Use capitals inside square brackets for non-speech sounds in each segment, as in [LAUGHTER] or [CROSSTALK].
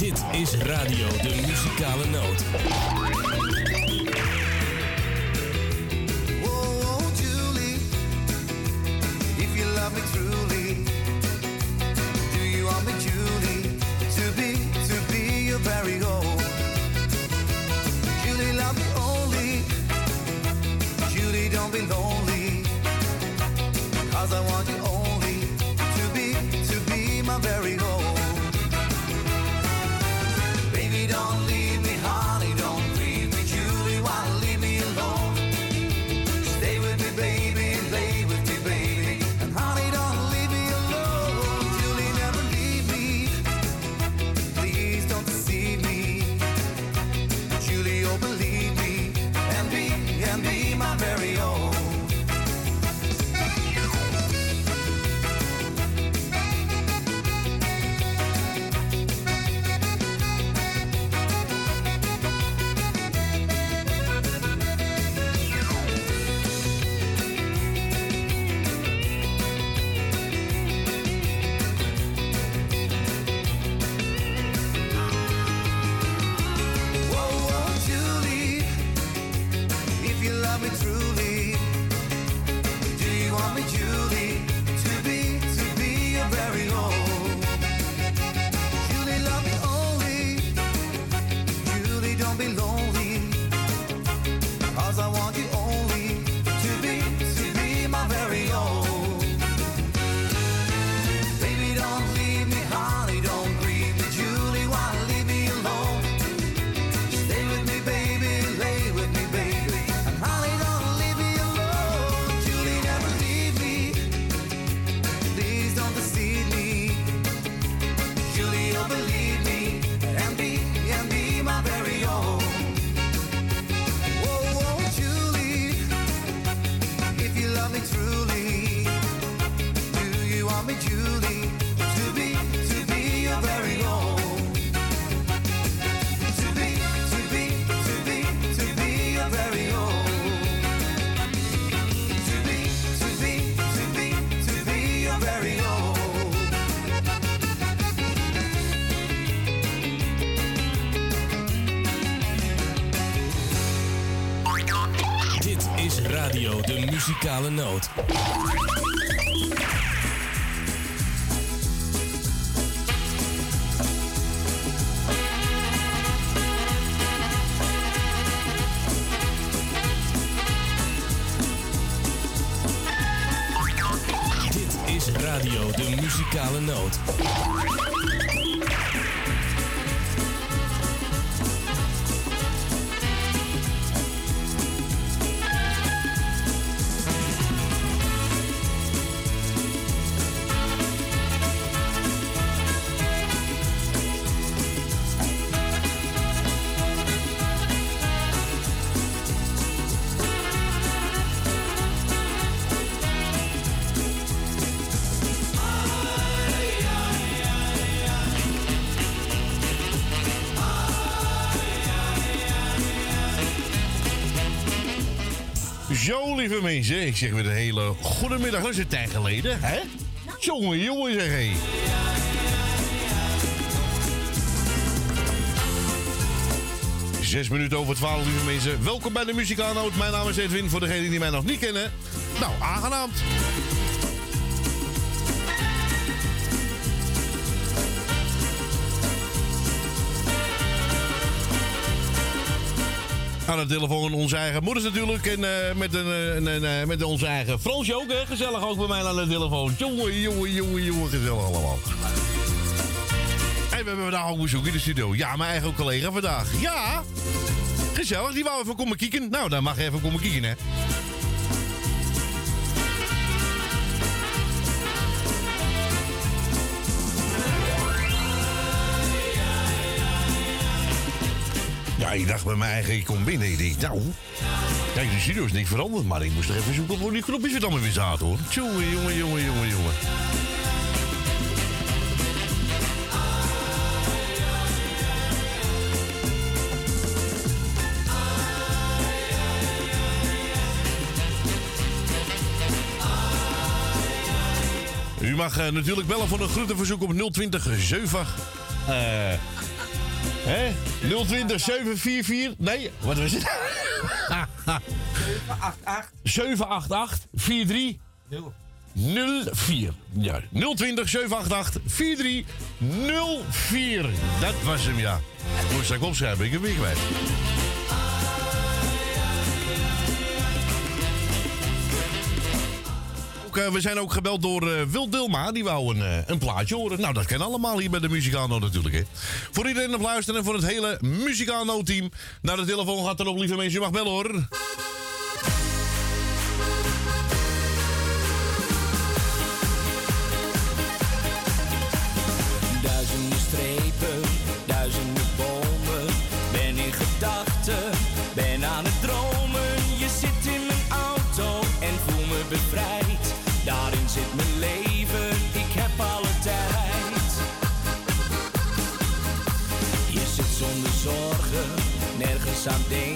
Dit is Radio de Muzikale Noot. Oh, oh, Julie, if you love me truly, Lieve mensen, ik zeg weer een hele goede middag. Dat een tijd geleden, hè? Jongen, jongen, zeg hé. Zes minuten over twaalf, lieve mensen. Welkom bij de Muzikaalnoot. Mijn naam is Edwin, voor degenen die mij nog niet kennen. Nou, aangenaam. Aan de telefoon onze eigen moeders natuurlijk. En eh, met, een, eh, een, een, eh, met onze eigen Fransje ook, hè. Gezellig ook bij mij aan de telefoon. Jongen, jongen, jongen, jongen. Gezellig allemaal. En we hebben vandaag ook bezoek in de studio. Ja, mijn eigen collega vandaag. Ja, gezellig. Die wou even komen kijken. Nou, dan mag je even komen kijken, hè. Ik dacht bij mijn eigen, ik kom binnen. Ik denk, nou, kijk, de studio is niet veranderd. Maar ik moest er even zoeken voor die knopjes het allemaal weer zaten, hoor. Jongen, jongen, jongen, jongen, jongen. U mag eh, natuurlijk bellen voor een groetenverzoek op 020 7. eh Hé? 020 744. Nee, wat was het? 788. 788 43 04. Ja, 020 788 43 04. Dat was hem, ja. Moest ik opschrijven, ik heb weer kwijt. Eh, we zijn ook gebeld door uh, Wil Dilma. Die wou een, eh, een plaatje horen. Nou, dat kennen allemaal hier bij de Muzikano natuurlijk. Hè. Voor iedereen op luisteren en voor het hele Muzikaalno-team Naar de telefoon gaat erop, lieve mensen. Je mag bellen hoor. someday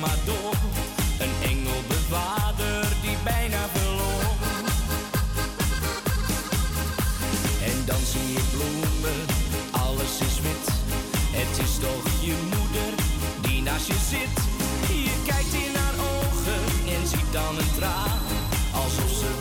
maar door. Een vader, die bijna verloor. En dan zie je bloemen, alles is wit. Het is toch je moeder die naast je zit. Je kijkt in haar ogen en ziet dan een traan, alsof ze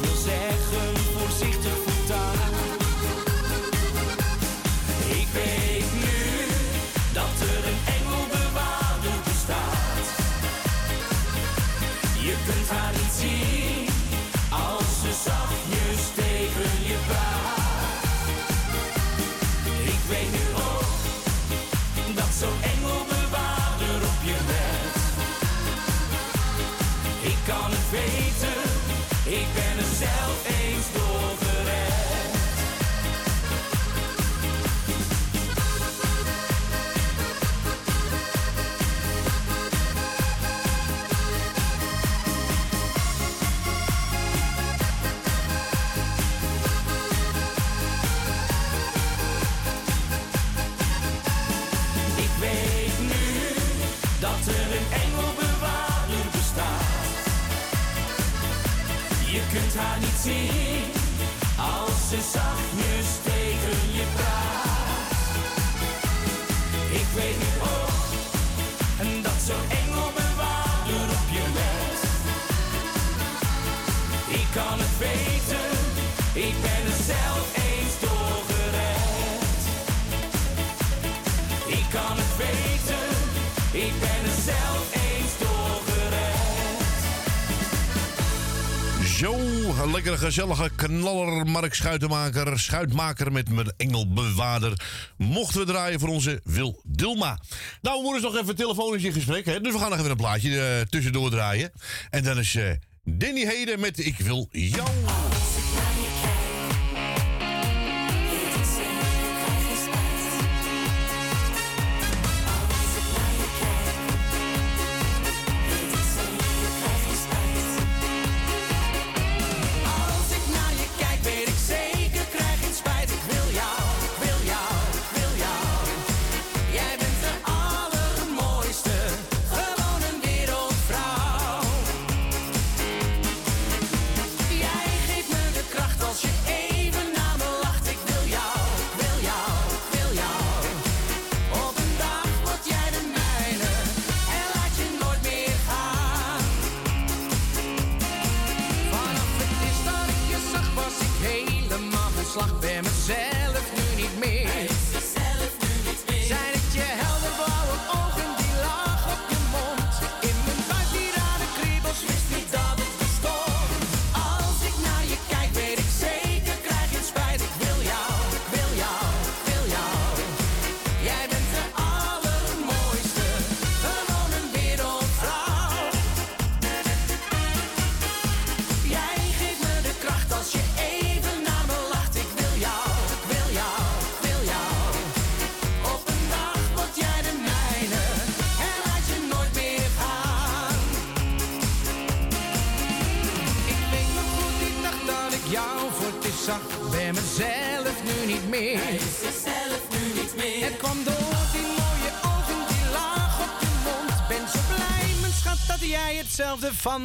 gezellige knaller Mark Schuitenmaker, Schuitmaker met mijn engelbewaarder, mochten we draaien voor onze Wil Dilma. Nou, we moeten nog even telefonisch in gesprek, hè? dus we gaan nog even een plaatje eh, tussendoor draaien. En dan is uh, Danny Heden met Ik wil jou.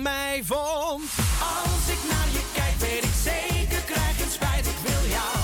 Mij vond. Als ik naar je kijk, weet ik zeker, krijg een spijt. Ik wil jou,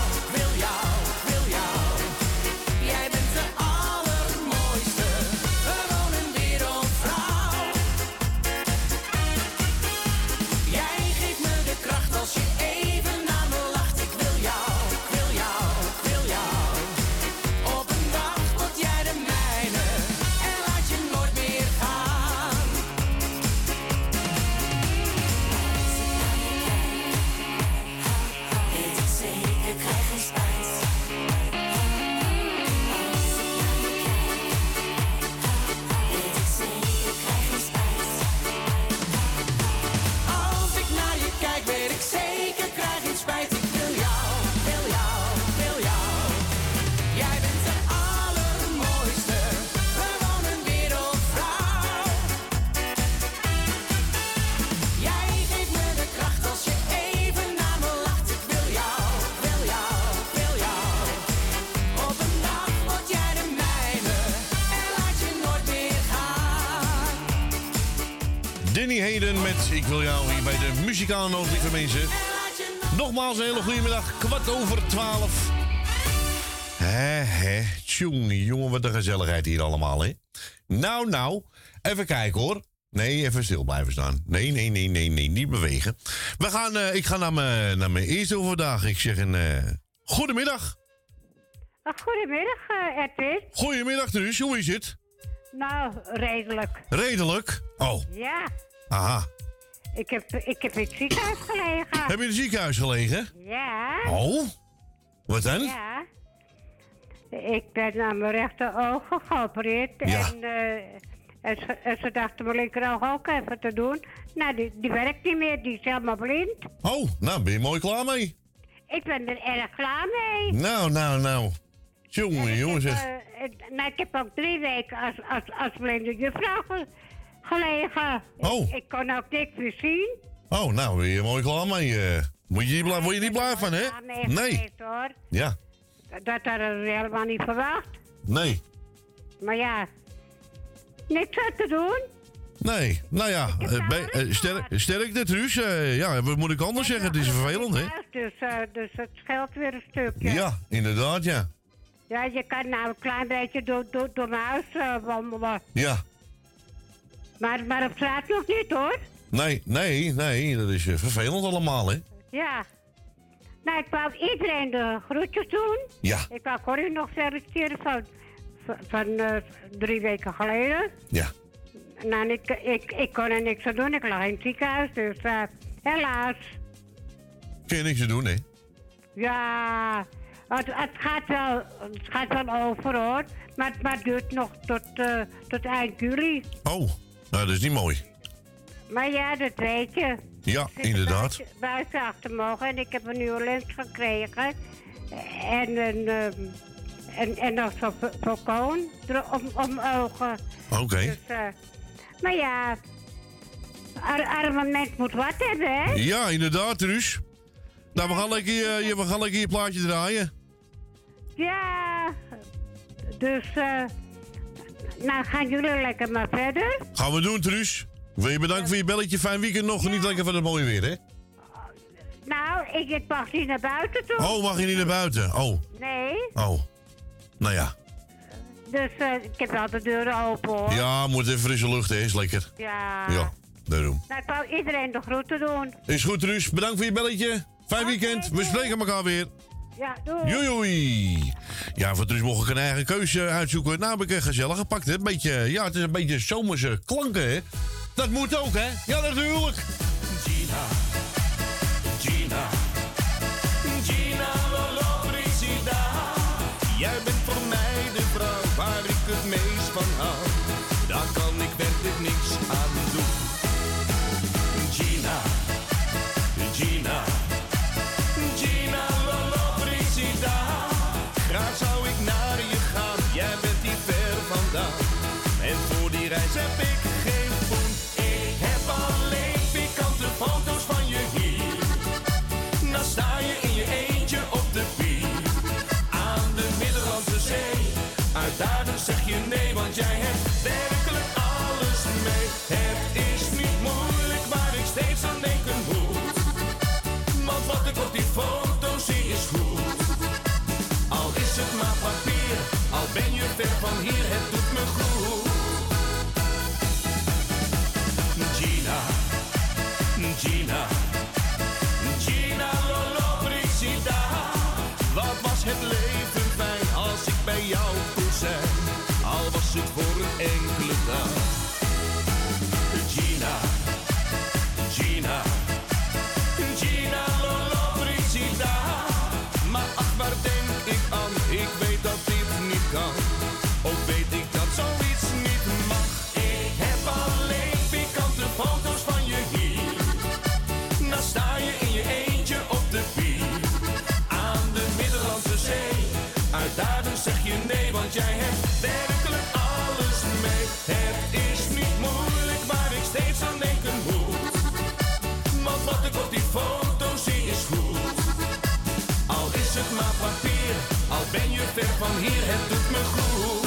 Danny Heden met Ik wil jou hier bij de muzikale noot, lieve mensen. Nogmaals een hele goede middag, kwart over twaalf. Hè, tjonge, jongen, wat een gezelligheid hier allemaal, hè. Nou, nou, even kijken hoor. Nee, even stil blijven staan. Nee, nee, nee, nee, nee, niet bewegen. We gaan, eh, ik ga naar mijn, naar mijn eerste overdag. Ik zeg een eh, goedemiddag. Goedemiddag, uh, Edwin. Goedemiddag, Truus. Hoe is het? Nou, redelijk. Redelijk. Oh, Ja, aha. ik heb, ik heb in het ziekenhuis gelegen. Heb je in het ziekenhuis gelegen? Ja, Oh, wat dan? ja. Ik ben aan mijn rechter oog geopereerd. Ja. En, eh, en, ze, en ze dachten mijn linkeroog ook even te doen. Nou, die, die werkt niet meer, die is helemaal blind. Oh, nou ben je mooi klaar mee. Ik ben er erg klaar mee. Nou, nou, nou. Jongen, jongen zeg. Eh, nou, ik heb ook drie weken als, als, als blinde juffrouw gelegen. Oh. Ik, ik kon ook niks meer zien. Oh, nou je mooi klaar mee. Moet je, blij- word je niet blij van, hè? Nee. Geweest, hoor. Ja, Dat hadden we helemaal niet verwacht. nee. Maar ja, niks aan te doen. Nee, nou ja, eh, bij- eh, sterk, gehad. sterk dit, Ruus. Eh, ja, wat moet ik anders zeggen? Het is vervelend, hè? Dus, dus het scheelt weer een stukje. Ja, inderdaad, ja. Ja, je kan nou een klein beetje door, door, door mijn huis wandelen. Ja. Maar, maar op straat nog niet hoor. Nee, nee, nee, dat is eh, vervelend allemaal, hè? Ja. Nou, ik wou iedereen de groetjes doen. Ja, Ik wou Corrie nog feliciteren van, van, van, eh, drie weken geleden. ja. Nou, ik, ik, ik kon er niks aan doen. Ik lag in het ziekenhuis, dus eh, helaas. Kun je niks te doen, hè? Ja, het, het, gaat wel, het gaat wel over hoor. Maar, maar het duurt nog tot, tot eind juli. Oh, nou, dat is niet mooi. Maar ja, dat weet je. Ja, inderdaad. Buiten, buiten achter mogen en ik heb een nieuwe lens gekregen. En een, ehm, en, en nog zo'n er om, om ogen. Oké. Dus, eh, maar ja, ar, arme mens moet wat hebben, hè? Ja, inderdaad, Ruus. Nou, we gaan lekker, we gaan lekker je plaatje draaien. Ja, dus eh, nou gaan jullie lekker maar verder. Gaan we doen, Truus. Wil je bedanken voor je belletje. Fijn weekend nog. Geniet lekker van het mooie weer, hè? Nou, ik, mag niet naar buiten toe. Oh, mag je niet naar buiten? Oh, Nee, oh. Nou ja. dus eh, ik heb wel de deuren open hoor. Ja, moet even frisse lucht, hè? Is lekker. Ja. Ja, daarom. Nou, ik wou iedereen de groeten doen. Is goed, Truus. Bedankt voor je belletje. Fijn weekend. We spreken elkaar weer. Ja, doei. Joei. Ja, voor Truus mocht ik een eigen keuze uitzoeken. Nou heb ik een gezellig gepakt, hè? Beetje, ja, het is een beetje zomerse klanken, hè? Dat moet ook, hè? Ja, natuurlijk. Gina, giant should vote. Die foto zie is goed. Al is het maar papier, al ben je ver van hier, het doet me goed.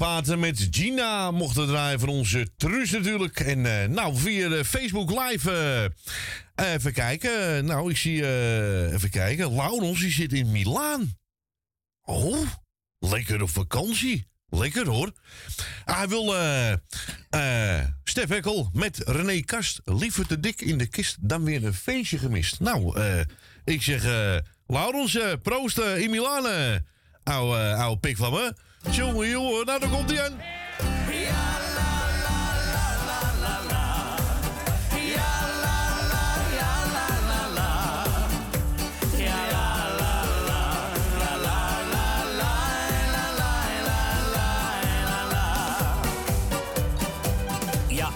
Paten met Gina mochten draaien van onze Truus natuurlijk. En eh, nou, via Facebook Live eh, even kijken. Nou, ik zie, eh, even kijken. Laurens, die zit in Milaan. Oh, lekker op vakantie. Lekker hoor. Hij wil eh eh Stef Hekkel met René Kast liever te dik in de kist dan weer een feestje gemist. Nou, eh, ik zeg, eh Laurens, eh, proost eh, in Milaan. eh. ouwe, ouwe pik van me. Jongen, jongen, nou dan komt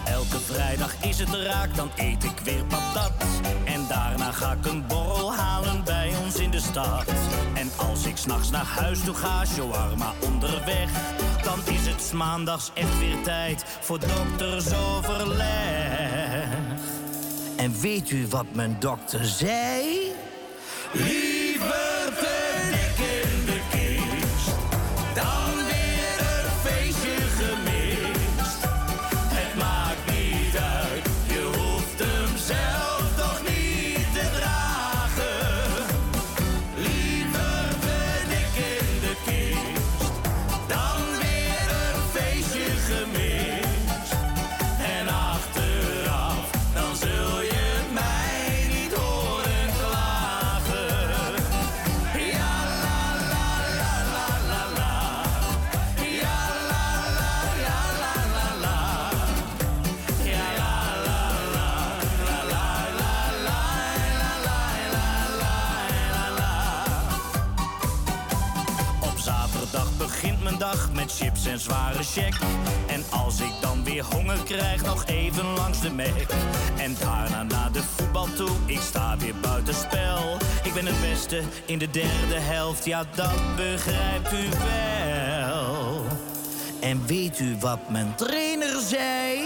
elke vrijdag is het raak, dan eet ik weer patat. En daarna ga ik een borrel halen bij ons in de stad. En als ik s'nachts naar huis toe ga, shawarma onderweg. Dan is het maandags echt weer tijd voor doktersoverleg. En weet u wat mijn dokter zei? Met chips en zware check. En als ik dan weer honger krijg, nog even langs de Mac. En daarna naar de voetbal toe, ik sta weer buitenspel. Ik ben het beste in de derde helft, ja dat begrijpt u wel. En weet u wat mijn trainer zei?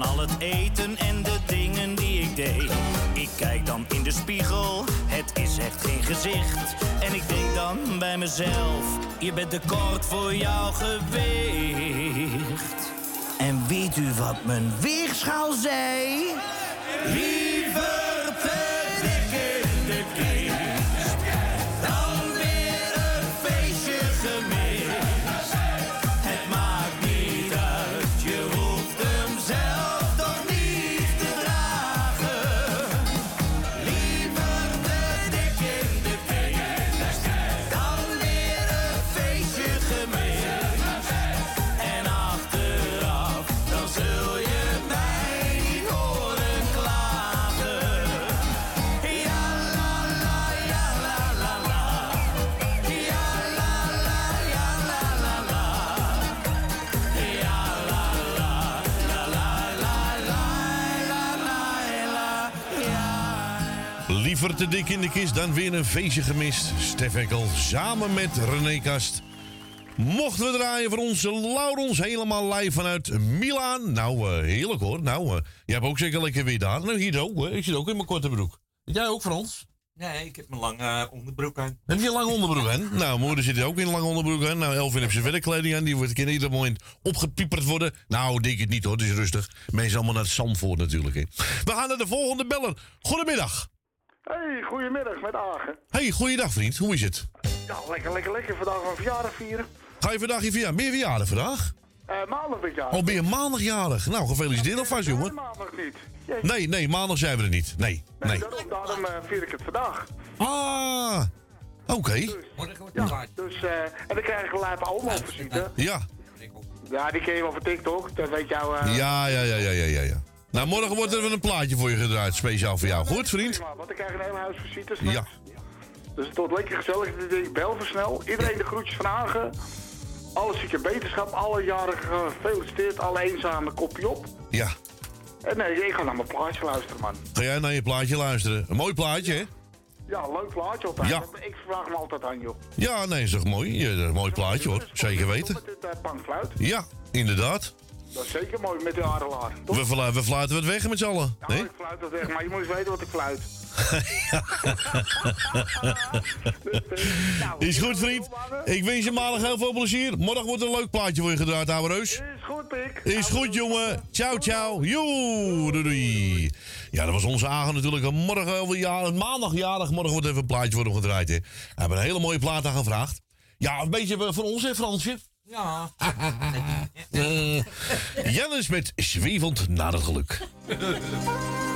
Van al het eten en de dingen die ik deed. Ik kijk dan in de spiegel, het is echt geen gezicht. En ik denk dan bij mezelf, je bent te kort voor jouw gewicht. En weet u wat mijn weegschaal zei? Te dik in de kist dan weer een feestje gemist. Stef Ekkel samen met René Kast. Mochten we draaien voor onze Laurens helemaal live vanuit Milaan. Nou, eh, heerlijk hoor. Nou, eh, jij hebt ook zeker lekker weer daar. Nou, hier ook. Hè. Ik zit ook in mijn korte broek. Jij ook, Frans? Nee, ik heb mijn lange eh, onderbroek aan. Heb je een lange onderbroek aan? [LAUGHS] Nou, moeder zit ook in een lange onderbroek aan. Nou, Elvin heeft zijn werkkleding aan. Die wordt in ieder moment opgepieperd worden. Nou, denk het niet hoor. Het is rustig. Mensen allemaal naar het Zandvoort natuurlijk. Hè. We gaan naar de volgende beller. Goedemiddag. Hey, goedemiddag met Agen. Hey, goeiedag vriend. Hoe is het? Ja, lekker, lekker, lekker. Vandaag een verjaardag vieren. Ga je vandaag je verjaardag? Ben je verjaardag vandaag? Eh, maandag ben ik jarig. Oh, ben je maandagjarig? Nou, gefeliciteerd alvast, jongen. maandag niet. Jeetje. Nee, nee, maandag zijn we er niet. Nee, Nee, nee. Daarom, daarom eh, vier ik het vandaag. Ah, oké. Morgen wordt het Ja, dus, eh, en dan krijg ik een lijpe allemaal visite. Ja, Ja, die ken je wel van TikTok. Dat weet jou... eh, ja, ja, ja, ja, ja, ja, ja. Nou, morgen wordt er een plaatje voor je gedraaid, speciaal voor jou. Goed, vriend? Prima, want ik krijg een hele huis visite straks. Ja. Dus het wordt lekker gezellig. Ik bel versnel. Iedereen de groetjes van Agen. Alle zieke beterschap. Alle jarigen gefeliciteerd. Alle eenzame kopje op. Ja. En nee, ik ga naar mijn plaatje luisteren, man. Ga jij naar je plaatje luisteren? Een mooi plaatje, hè? Ja, leuk plaatje altijd. Ja. Ik vraag me altijd aan, joh. Ja, nee, is toch mooi? Ja, een mooi plaatje, hoor. Zeker weten. Met dit uh. Ja, inderdaad. Dat is zeker mooi met de adelaar. Toch? We, flu- we fluiten wat weg met z'n allen. Ja, hè? ik fluit dat weg, maar je moet eens weten wat ik fluit. Nou, [LAUGHS] Is goed, vriend. Ik wens je maandag heel veel plezier. Morgen wordt een leuk plaatje voor je gedraaid, ouwe reus. Is goed, Pik. Is goed, jongen. Ciao, ciao. Joe, doei, doei. Ja, dat was onze Agen natuurlijk. Morgen, jaar, maandagjarig. Morgen wordt even een plaatje voor hem gedraaid. Hè. We hebben een hele mooie plaat aan gevraagd. Ja, een beetje voor ons, hè, Fransje? Ja. Eh, Jannes met Zwevend naar het geluk. [LAUGHS]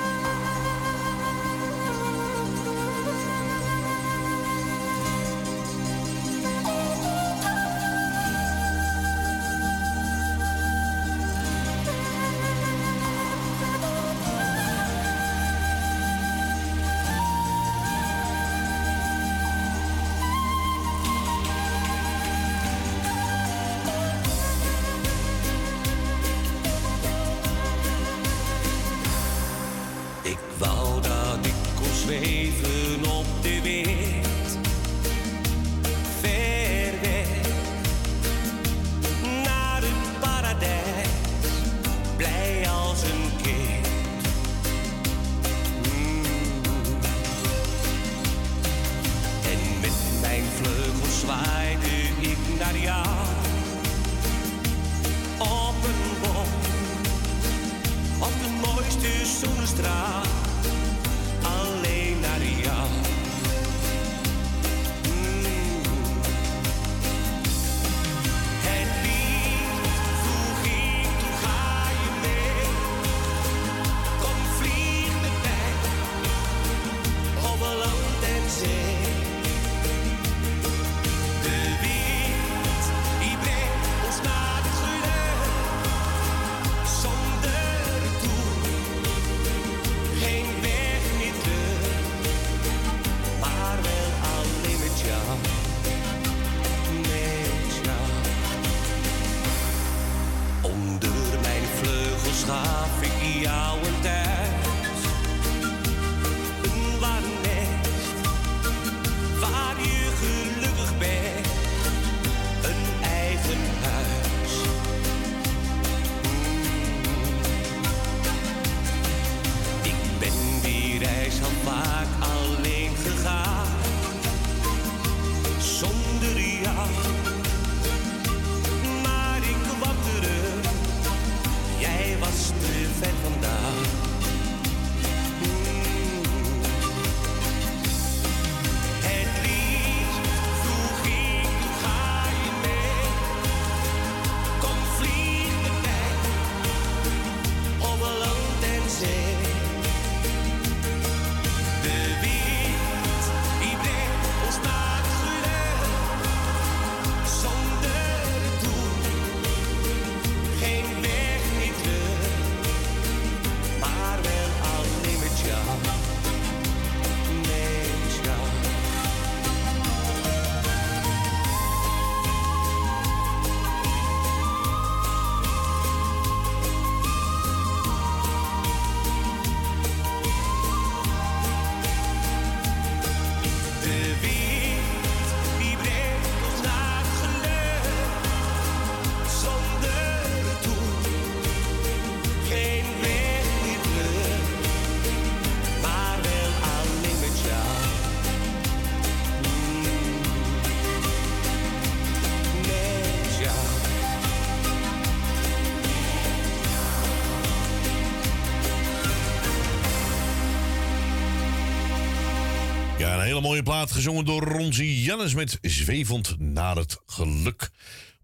hele mooie plaat gezongen door Ronzi Jannes met Zwevend naar het Geluk.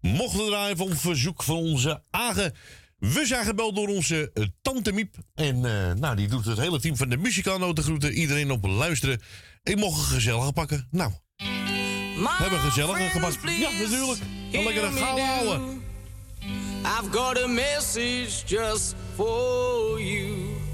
Mochten we draaien van verzoek van onze Agen. We zijn gebeld door onze tante Miep. En eh, nou, die doet het hele team van de Muzikano te groeten. Iedereen op luisteren. Ik mocht een gezellige pakken. Nou, we hebben gezellige gepakt. Ja, natuurlijk. Een lekkere gauw houden. I've got a message just for you.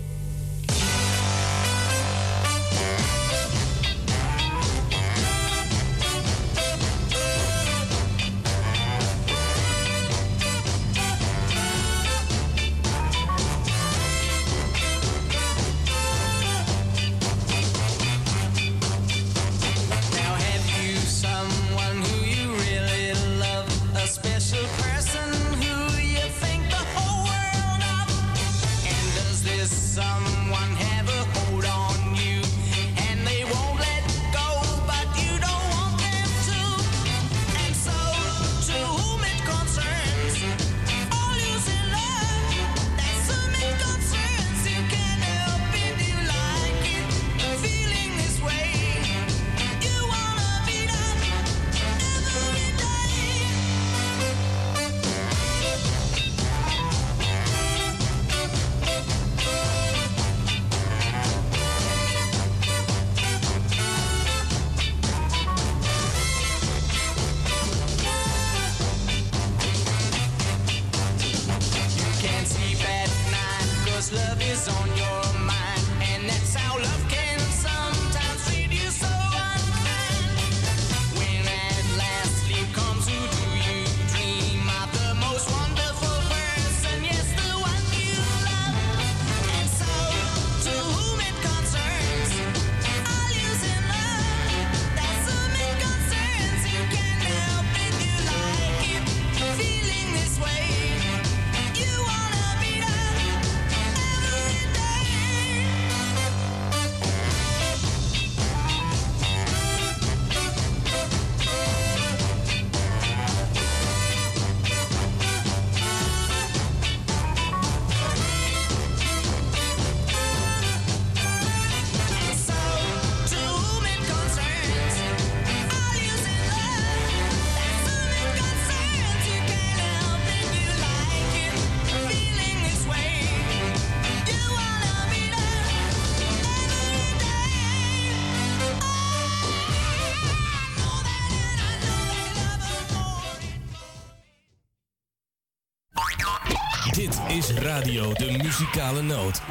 muzikale noot.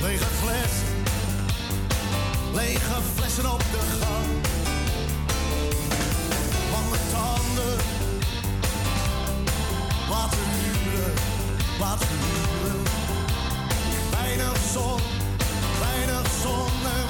Lege fles, lege flessen op de gang. Lange tanden, laten huren, laten huren. Weinig zon, weinig zon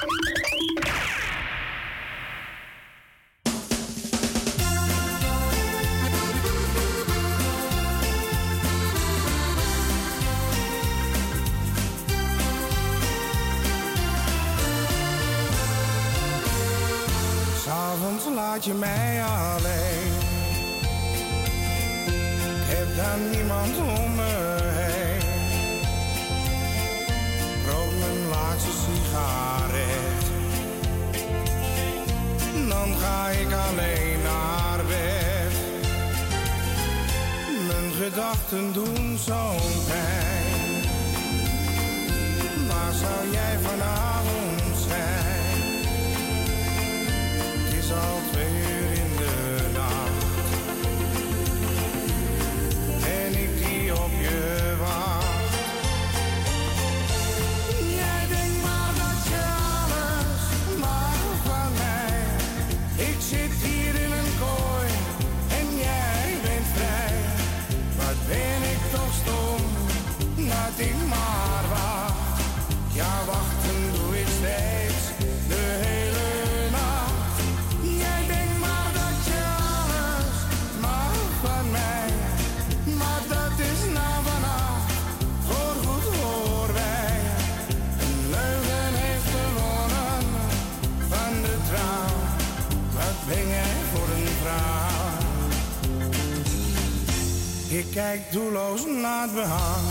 kijk doelloos naar het behang.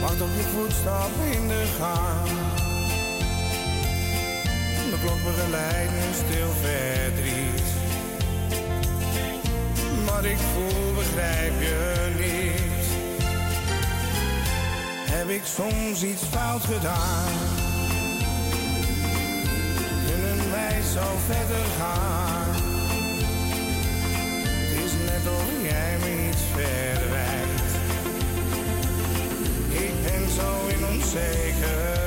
Wacht op je voetstap in de gang. De klok begeleidt een stil verdriet. Wat ik voel begrijp je niet. Heb ik soms iets fout gedaan? Kunnen wij zo verder gaan? take her.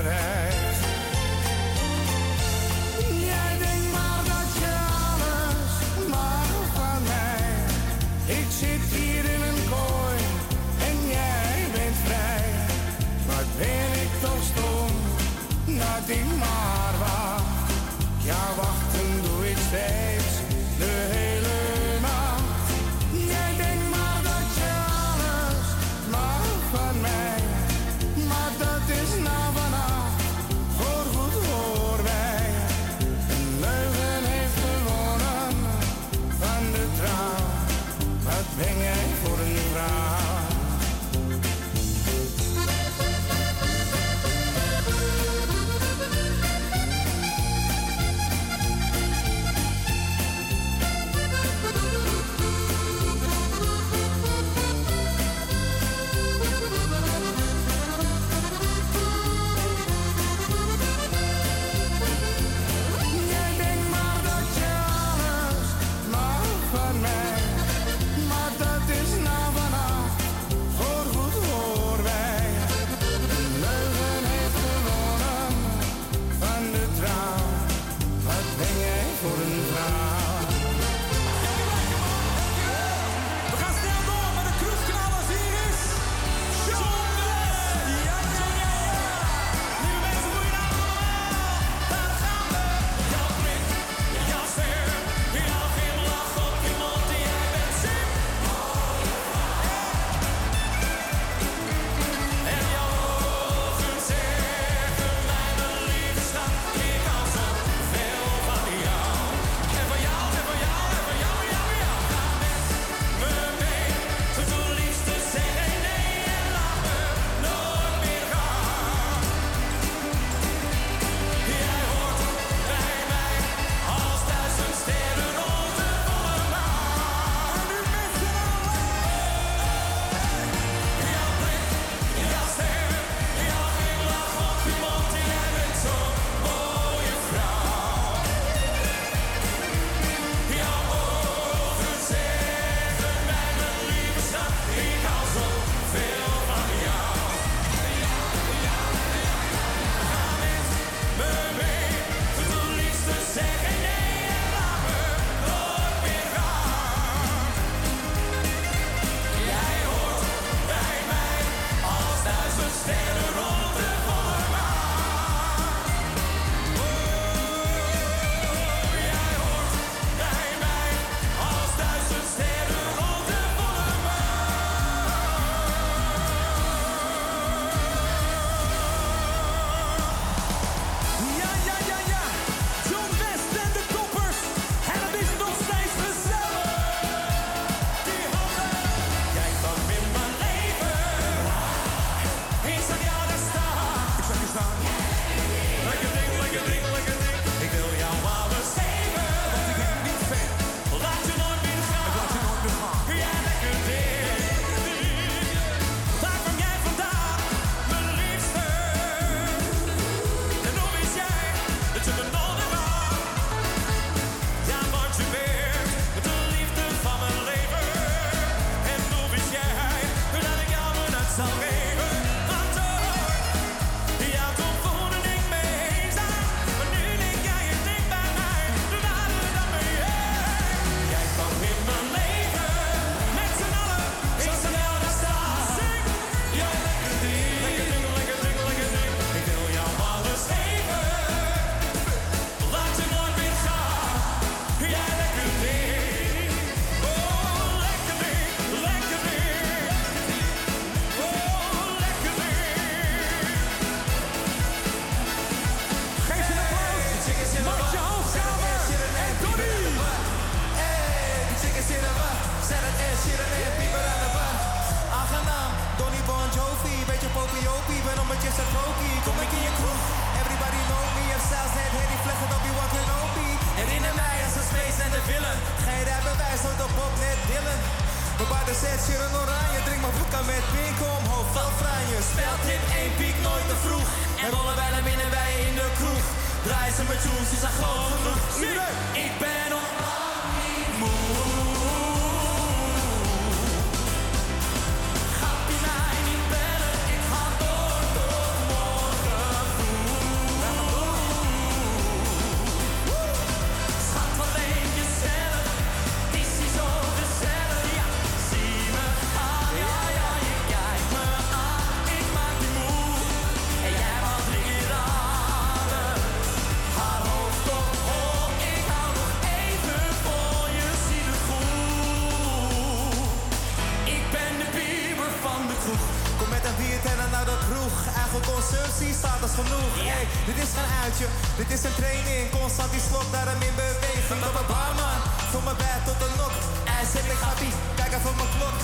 Consumptie staat als genoeg. Hey, dit is geen uitje, dit is een training. Constant die slok, daarom in beweging. Op een barman, voor mijn bed tot de nok. Hij zit ik happy, kijk even op mijn klok.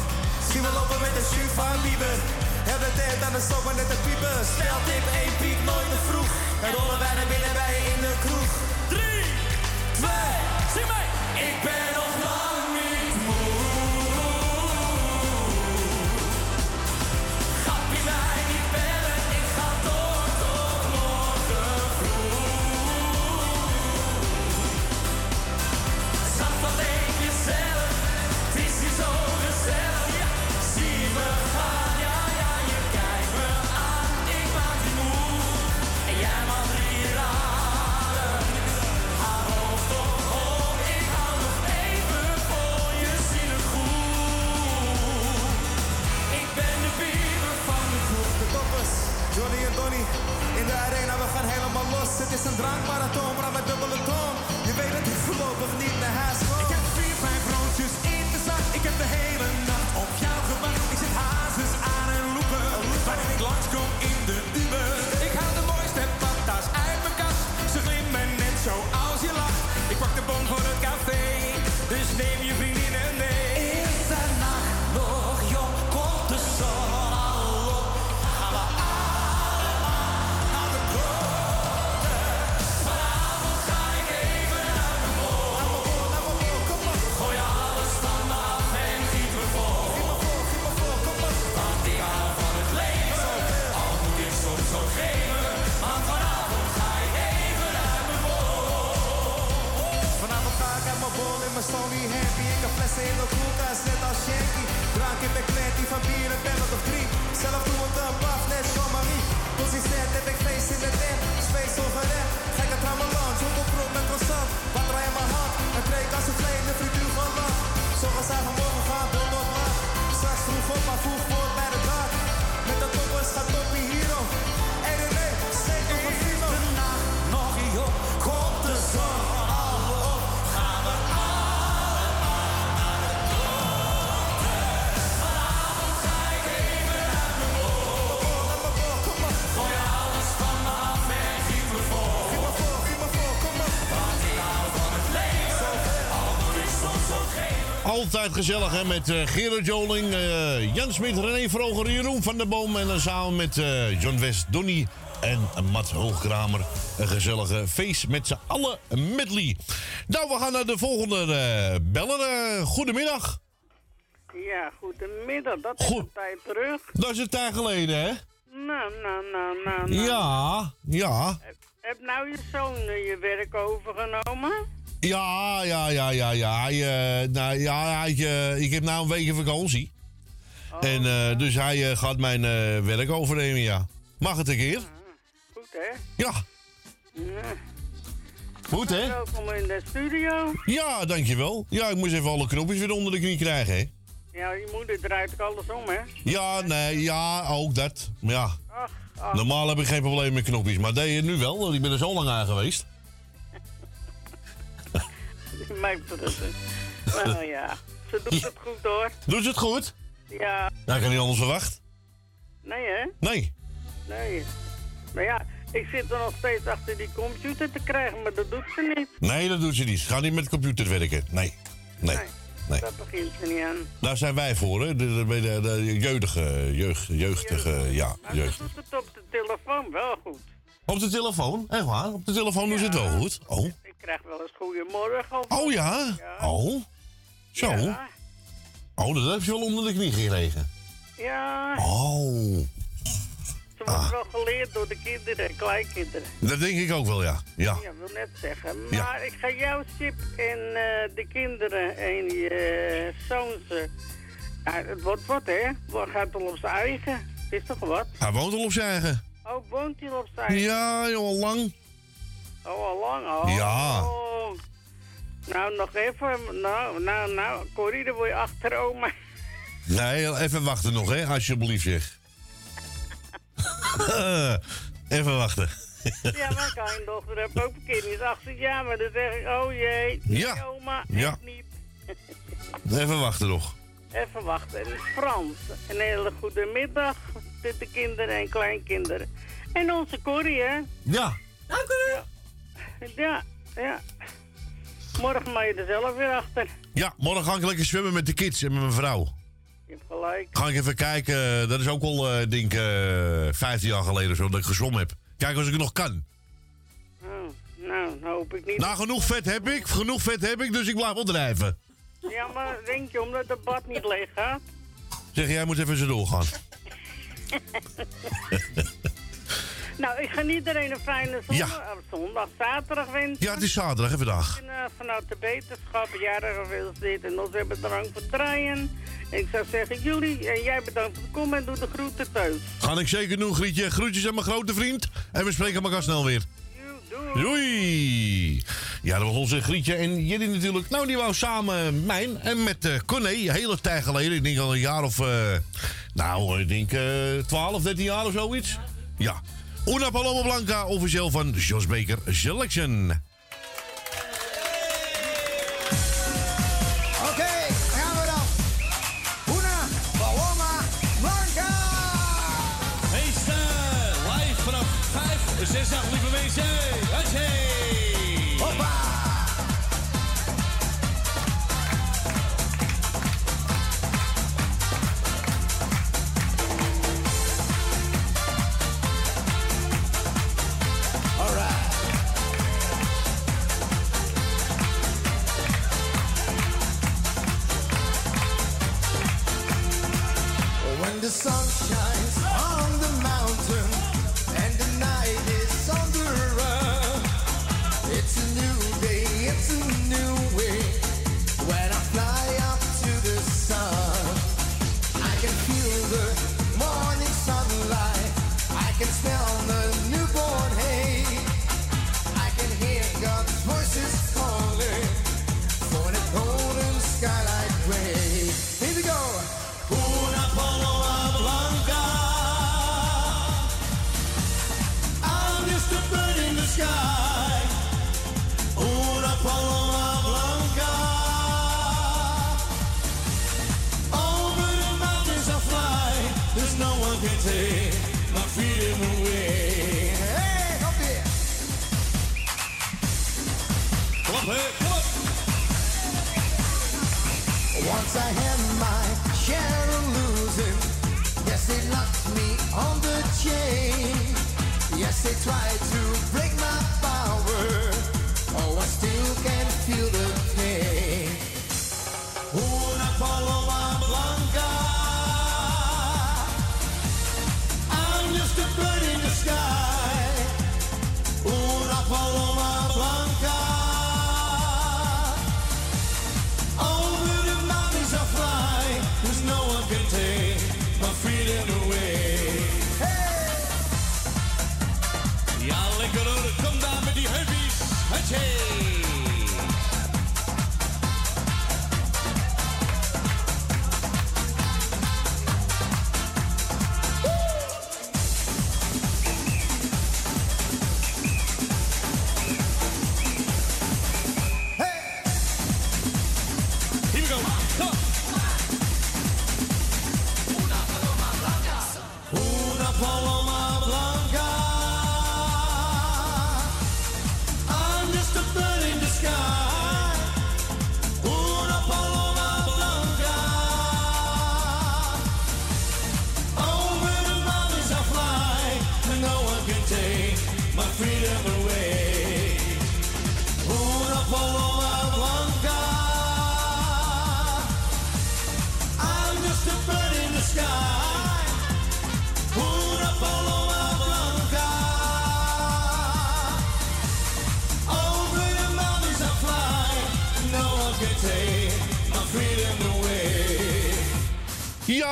Zie me lopen met de shoe van Bieber. Heb de tijd aan de zomer net de piepen. Speltip, één piek, nooit te vroeg. En rollen wij naar binnen bij je in de kroeg. Drie, twee, zing mee. Ik ben is een drankmarathon, maar met dubbele toon. Je weet dat ik voorlopig niet naar huis kom. Ik heb vier, vijf broodjes in de zak. Ik heb de hele Sony happy. Ik heb flessen in de koelkast, net als Shanky. Drank in de klet, die van bier en ben of drie. Zelf doe ik een paf, net Jean-Marie. Consistent heb ik feest in de tent. Space overend, gekke trammelange. Hoepelproef met croissant, water in mijn hand. Een kreek als een vlees, de frituur van land. Zorgen zij vanmorgen gaan, door nog wat. Straks vroeg op, maar vroeg voor bij de dag. Met de toppers gaat toppie hero. Altijd gezellig hè, met eh, Gerard Joling, eh, Jan Smit, René Vroger, Jeroen van der Boom. En dan samen met eh, John West, Donny en Matt Hoogkramer. Een gezellige feest met z'n allen medley. Nou, we gaan naar de volgende beller. Eh, goedemiddag. Ja, goedemiddag. Dat is een tijd terug. Dat is een tijd geleden, hè? Nou, nou, nou, nou, nou. Ja, ja. Heb, heb nou je zoon je werk overgenomen? Ja, ja, ja, ja, ja. Hij, eh, nou, ja hij, eh, ik heb nou een weekje vakantie. en eh, dus hij gaat mijn werk overnemen, ja. Mag het een keer? Goed, hè? Ja. Ja. Goed, hè? Welkom in de studio. Ja, dankjewel. Ja, ik moest even alle knopjes weer onder de knie krijgen, hè? Ja, je moeder draait ook alles om, hè? Ja, nee, ja, ook dat. Ja, Ach, ach. normaal heb ik geen probleem met knopjes. Maar deed je nu wel, want ik ben er zo lang aan geweest. [LAUGHS] Mijn producer. Nou ja, ze doet het goed, hoor. Doet ze het goed? Ja, Ja, ik had niet anders verwacht. nee, hè? Nee. Nee. Maar ja, ik zit er nog steeds achter die computer te krijgen, maar dat doet ze niet. Nee, dat doet ze niet. Ze gaat niet met computers werken. Nee. Nee. Nee. Dat begint ze niet aan. Daar zijn wij voor, hè? De, de, de, de jeugdige, jeugd, jeugdige, ja, Maar jeugd. ze doet het op de telefoon wel goed. Op de telefoon? Echt waar? Op de telefoon doen ze het wel goed? Oh. Ik krijg wel eens goedemorgen. Of Oh ja? Oh. Zo. Ja. Oh, dat heb je wel onder de knie gekregen. Ja, Oh. ze wordt wel geleerd door de kinderen en kleinkinderen. Dat denk ik ook wel, ja. Ja. Ja, wil net zeggen. Ja. Maar ik ga jou, Sip, en eh, de kinderen en je uh, zoons... eh, ja, het wordt wat, hè? Wat gaat al op zijn eigen? Het is toch wat? Hij woont al op zijn eigen. Oh, woont hij al op zijn eigen? Ja, joh, al lang. Oh, al lang al? Ja. Oh. Nou, nog even. Nou, nou, nou. Corrie, dan word je achter oma. [LAUGHS] Nee, even wachten nog, hè, alsjeblieft zeg. [LAUGHS] even wachten. ja, mijn kleindochter heeft ook een kind. Die is 18 jaar, maar dan zeg ik, oh jee. Ja. oma, Ja. echt niet. [LAUGHS] Even wachten nog. Even wachten. En Frans, een hele goede middag. Met de kinderen en kleinkinderen. En onze Corrie, hè? Ja. Dank u. Ja, ja. Morgen mag je er zelf weer achter. Ja, morgen ga ik lekker zwemmen met de kids en met mijn vrouw. Je hebt gelijk. Ga ik even kijken. Dat is ook al, eh denk ik, eh 15 jaar geleden zo dat ik gezwommen heb. Kijk als ik het nog kan. Oh, nou, hoop ik niet. Nou, genoeg vet heb ik. Genoeg vet heb ik, dus ik blijf wel drijven. Ja, maar denk je omdat de bad niet leeg gaat? Zeg, jij moet even zo doorgaan. [LAUGHS] Nou, ik ga iedereen een fijne zondag, Ja. of zondag, zaterdag wensen. Ja, het is zaterdag, hè, vandaag. En, eh, vanuit de wetenschap, jaren gefeliciteerd en ons hebben bedankt voor het draaien. En ik zou zeggen, jullie en jij bedankt voor het komen en doe de groeten thuis. Ga ik zeker doen, Grietje. Groetjes aan mijn grote vriend. En we spreken elkaar snel weer. Doei! Ja, dat was onze Grietje en jullie natuurlijk. Nou, die wou samen mijn en met eh Corné, een hele tijd geleden. Ik denk al een jaar of... eh, nou, ik denk eh 12, 13 jaar of zoiets. Ja. Una Paloma Blanca, officieel van Jos Baker Selection.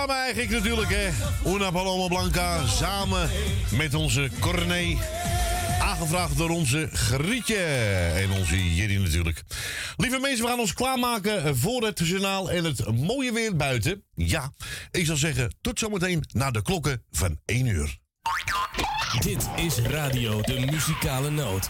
Samen eigenlijk natuurlijk, hè. Una Paloma Blanca, samen met onze Corné. Aangevraagd door onze Grietje en onze Jerry natuurlijk. Lieve mensen, we gaan ons klaarmaken voor het journaal en het mooie weer buiten. Ja, ik zou zeggen, tot zometeen na de klokken van 1 uur. Dit is Radio de Muzikale Noot.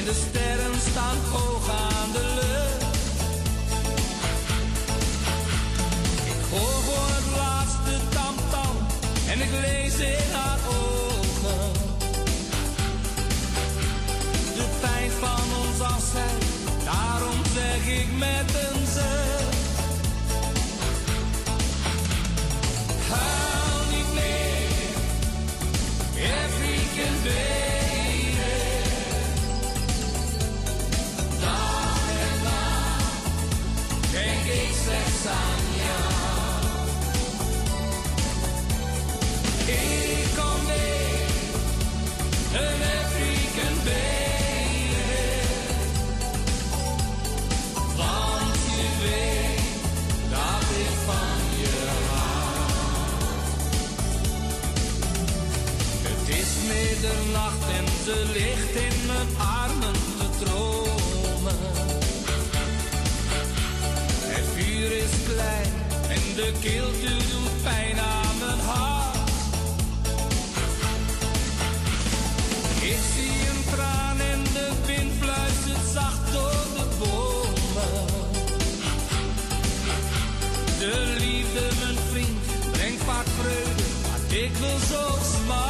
En de sterren staan hoog aan de lucht. Ik hoor voor het laatste tamtam en ik lees in haar ogen. De pijn van ons afscheid, daarom zeg ik met ze ligt in mijn armen te dromen. Het vuur is klein en de kilte doet pijn aan mijn hart. Ik zie een traan en de wind fluistert zacht door de bomen. De liefde, mijn vriend, brengt vaak vreugde, maar dikwijls ook smart. Huil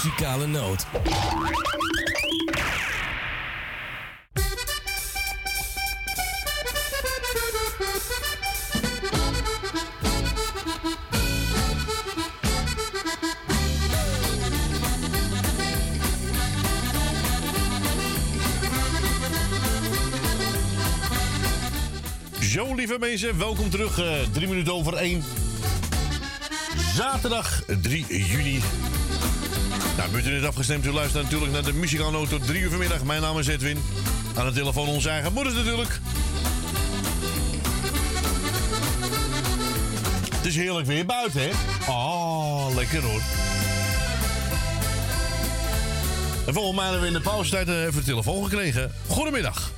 Muzikale Noot. Zo, lieve mensen, welkom terug. eh, drie minuten over één. Zaterdag 3 juni. Bent u net afgestemd? U luistert natuurlijk naar de muzikale noot tot 3 uur vanmiddag. Mijn naam is Edwin. Aan de telefoon onze eigen moeders natuurlijk. Het is heerlijk weer buiten, hè? Oh, lekker hoor. En volgens mij hebben we in de pauzetijd eh, even de telefoon gekregen. Goedemiddag.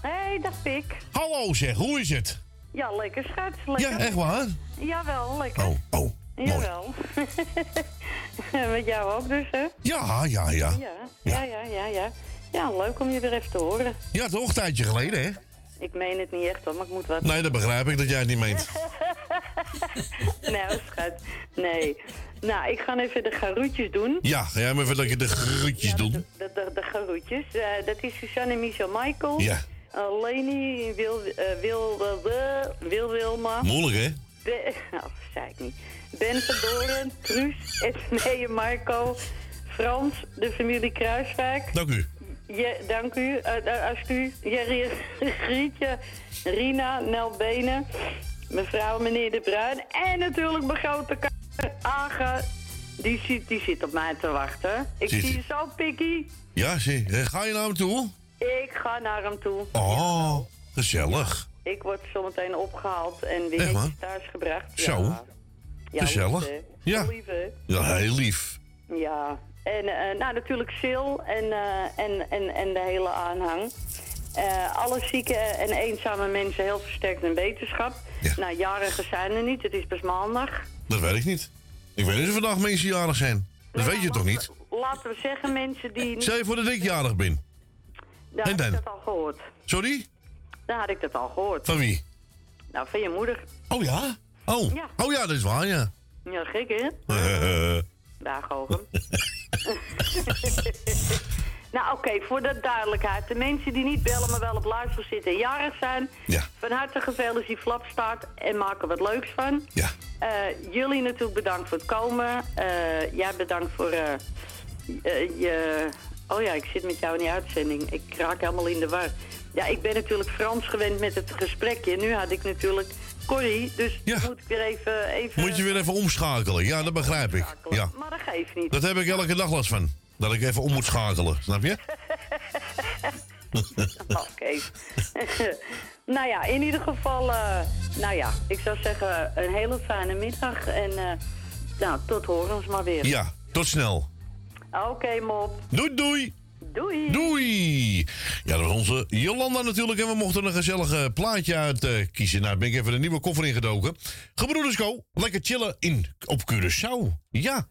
Hey, dag Pik. Hallo zeg, hoe is het? Ja, lekker schat. Lekker. Ja, echt waar? Jawel, lekker. Oh, oh, Jawel. [LAUGHS] Met jou ook dus, hè? Ja, ja, ja. Ja, ja, ja, ja, ja. Ja, leuk om je weer even te horen. Ja, toch? Een tijdje geleden, hè? Ik meen het niet echt hoor, maar ik moet wat. Nee, dat begrijp ik dat jij het niet meent. [LAUGHS] nou, schat. Nee. Nou, ik ga even de garoetjes doen. Ja, ga jij maar even lekker de groetjes doen. De, de, de garoetjes. Eh, dat is Suzanne Michel Michael. Ja. Uh, Leni, Wil, eh, Wil, eh, Wil Wilma. Moeilijk, hè? Ben, [LAUGHS] nou, zei ik niet. Ben Verdoren, Truus, Esmee [LAUGHS] Marco, Frans, de familie Kruiswijk. Dank u. Ja, dank u. Uh, als u, Jerry, [LAUGHS] Grietje, Rina, Nel Benen, mevrouw meneer De Bruin en natuurlijk mijn grote k- Aga. Die zit, die zit op mij te wachten. Ik Zit zie ie? je zo, Pikkie. Ja, zie. Eh, Ga je naar hem toe? Ik ga naar hem toe. Oh, gezellig. Ik word zometeen opgehaald en weer thuis gebracht. Zo. Ja. Ja, Gezellig. lief. Ja. Lief, hè. Ja, heel lief. Ja, en eh, nou natuurlijk Sil en, eh, en, en, en de hele aanhang. Eh, alle zieke en eenzame mensen heel versterkt in wetenschap. Nou, jarigen zijn er niet, het is pas maandag. Dat weet ik niet. Ik weet niet of vandaag mensen jarig zijn. Dat weet je toch niet? Laten we zeggen mensen die... niet- Stel je voor dat ik jarig ben. Daar en had ik dat al gehoord. Sorry? Daar had ik dat al gehoord. Van wie? Nou, van je moeder. Oh ja? Oh, Ja. oh ja, dat is waar, ja. Ja, gek hè? [LAUGHS] Daar gogen. [LAUGHS] nou, oké, voor de duidelijkheid. De mensen die niet bellen, maar wel op luister zitten en jarig zijn. Ja. Van harte gefeliciteerd Flapstart en maak er wat leuks van. Ja. Eh, jullie natuurlijk bedankt voor het komen. Eh, jij bedankt voor eh, je... Oh ja, ik zit met jou in die uitzending. Ik raak helemaal in de war. Ja, ik ben natuurlijk Frans gewend met het gesprekje. Nu had ik natuurlijk Corrie, dus moet ik weer even... even Moet je weer even omschakelen. Ja, dat begrijp ik. Ja. Maar dat geeft niet. Dat heb ik elke dag last van. Dat ik even om moet schakelen, snap je? [LAUGHS] Oké. [LAUGHS] nou ja, in ieder geval, eh, nou ja, ik zou zeggen een hele fijne middag. En eh, nou, tot horens maar weer. Ja, tot snel. Oké, mop. Doei, doei. Doei. Doei. Ja, dat was onze Jolanda natuurlijk. En we mochten een gezellig plaatje uit eh, kiezen. Nou, ben ik even een nieuwe koffer ingedoken. Go, lekker chillen in, op Curaçao. Ja.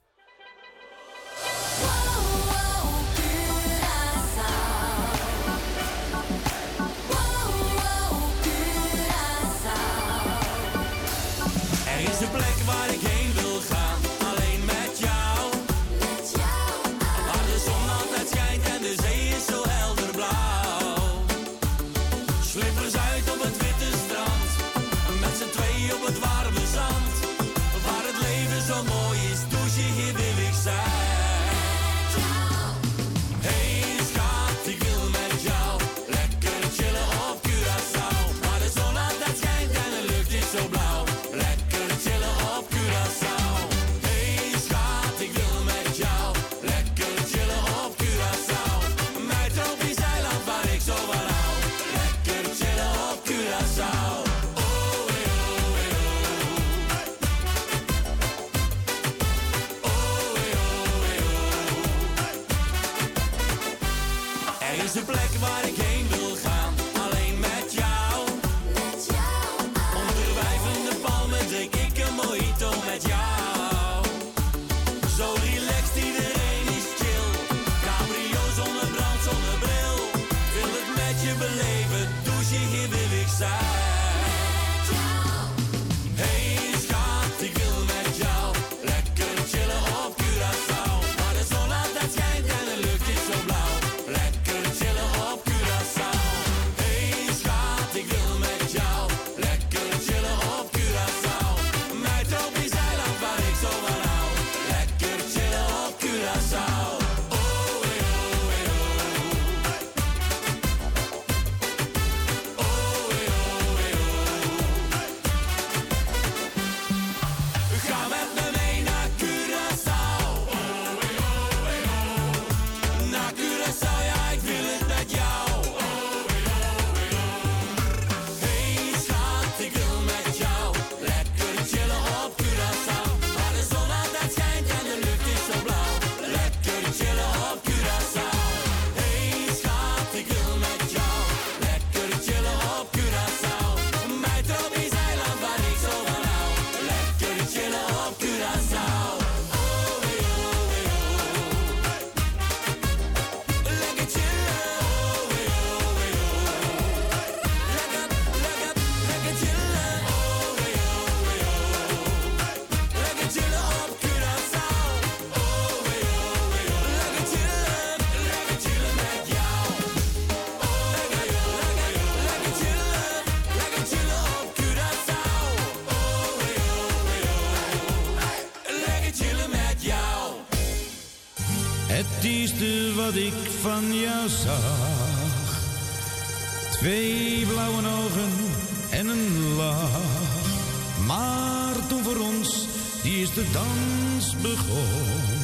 Dans begon,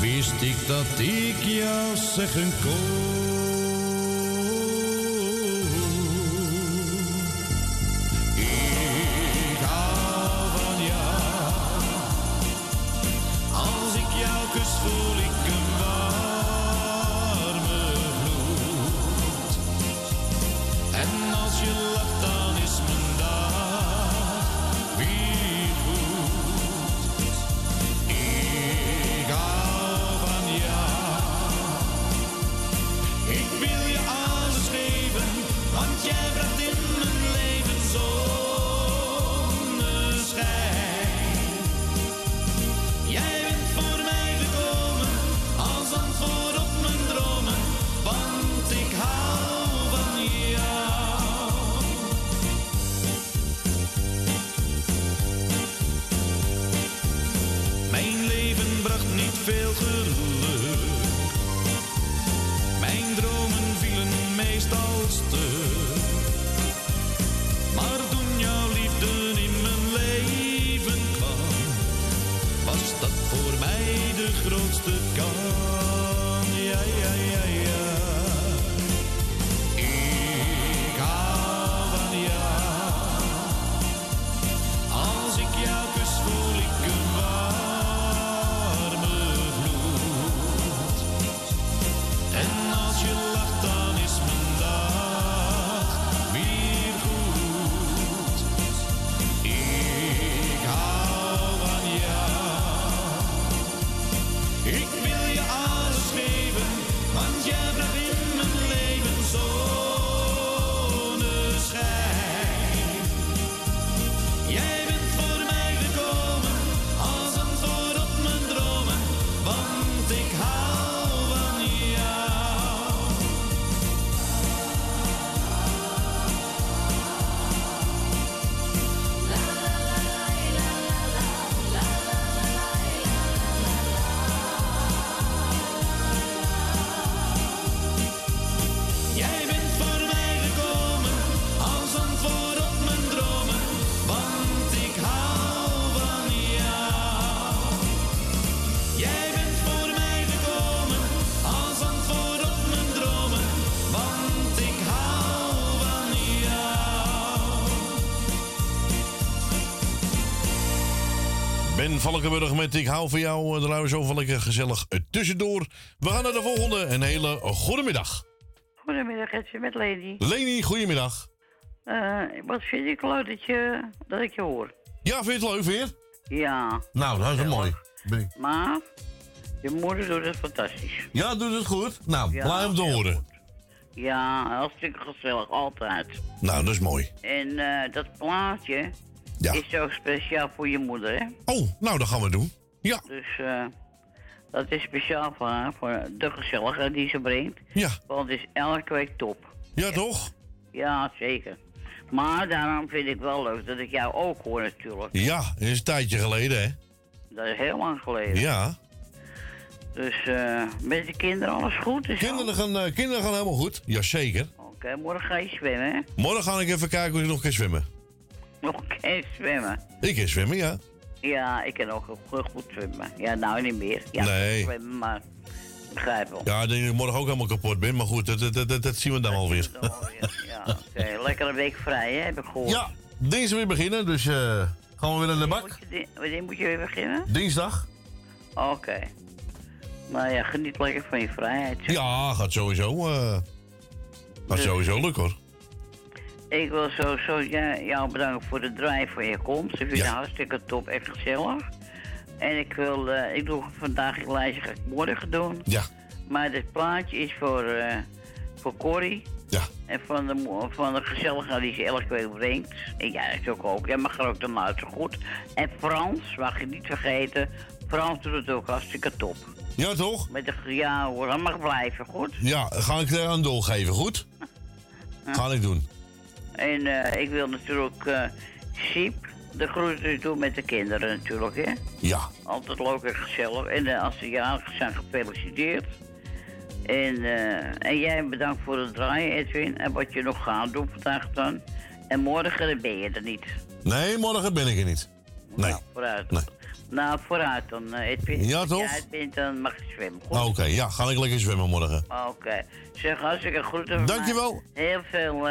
wist ik dat ik jou zeggen kon. Valkenburg met Ik hou van jou. Er nou zo van lekker gezellig eh, tussendoor. We gaan naar de volgende. Een hele goede middag. Goedemiddag, Etje, met Lady. Leni, goedemiddag. Eh, wat vind ik leuk dat, je, dat ik je hoor? Ja, vind je het leuk weer? Ja. Nou, dat is wel mooi. Maar je moeder doet het fantastisch. Ja, doet het goed? Nou, Ja, blijf hem te horen. Ja, hartstikke gezellig, altijd. Nou, dat is mooi. En eh, dat plaatje Ja. is zo speciaal voor je moeder, hè? Oh, nou, dat gaan we doen. Ja. Dus eh, dat is speciaal voor haar, voor de gezelligheid die ze brengt. Ja. Want het is elke week top. Ja, toch? Ja, zeker. Maar daarom vind ik wel leuk dat ik jou ook hoor natuurlijk. Ja, dat is een tijdje geleden, hè? Dat is heel lang geleden. Ja. Dus eh, met de kinderen alles goed? Is Kinderen gaan, eh, kinderen gaan helemaal goed. Jazeker. Oké, morgen ga je zwemmen, hè? Morgen ga ik even kijken of ik nog kan zwemmen. [LAUGHS] Nog eens zwemmen. Ik kan zwemmen, ja. Ja, ik kan ook goed, goed zwemmen. Ja, nou niet meer. Ja, Nee. zwemmen, maar begrijp wel. Ja, ik denk dat ik morgen ook helemaal kapot ben. Maar goed, dat, dat, dat, dat zien we dan wel weer. Ja, oké. [LAUGHS] Lekker een week vrij, hè, heb ik gehoord. Ja, dinsdag weer beginnen. Dus eh, gaan we weer naar de bak. Wanneer moet je weer beginnen? Dinsdag. Oké. Nou ja, geniet lekker van je vrijheid. zeg. Ja, gaat sowieso. eh gaat sowieso lukken hoor. Ik wil sowieso ja, jou bedanken voor de drive voor je komst. Ik vind het hartstikke top, echt gezellig. En ik wil, eh, ik doe vandaag een lijstje, ga ik morgen doen. Ja. Maar dit plaatje is voor, eh, voor Corrie. Ja. En van de, van de gezelligheid die ze elke week brengt. En ja, dat is ook ook. Ja, mag er ook dan uit zo goed. En Frans, mag je niet vergeten. Frans doet het ook hartstikke top. Ja, toch? Met de, ja hoor, dat mag blijven, goed? Ja, ga ik er aan doorgeven, goed? [LAUGHS] Ga ik doen. En eh, ik wil natuurlijk uh. De groeten doen met de kinderen natuurlijk, hè? Ja. Altijd leuk en gezellig. En uh, als ze jarig zijn, gefeliciteerd. En, en jij bedankt voor het draaien, Edwin. En wat je nog gaat doen vandaag dan. En morgen ben je er niet. Nee, morgen ben ik er niet. Nou, nee. Nou, vooruit. Nee. Nou, vooruit dan, Edwin. Ja, toch? Als jij bent, dan mag je zwemmen. Oké, ja, ga ik lekker zwemmen morgen. Oké. Okay. Zeg, hartstikke groeten. Dankjewel. Heel veel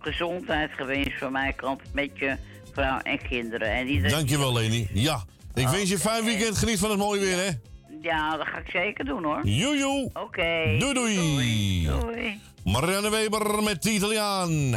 gezondheid gewenst van mijn kant met je vrouw en kinderen. En iedereen... Dankjewel, Leni. Ja, ik oh. wens je een fijn weekend. Geniet van het mooie weer, hè? Ja, dat ga ik zeker doen, hoor. Joe. Oké. Doei, doei. Doei. doei. Marianne Weber met de Italiaan.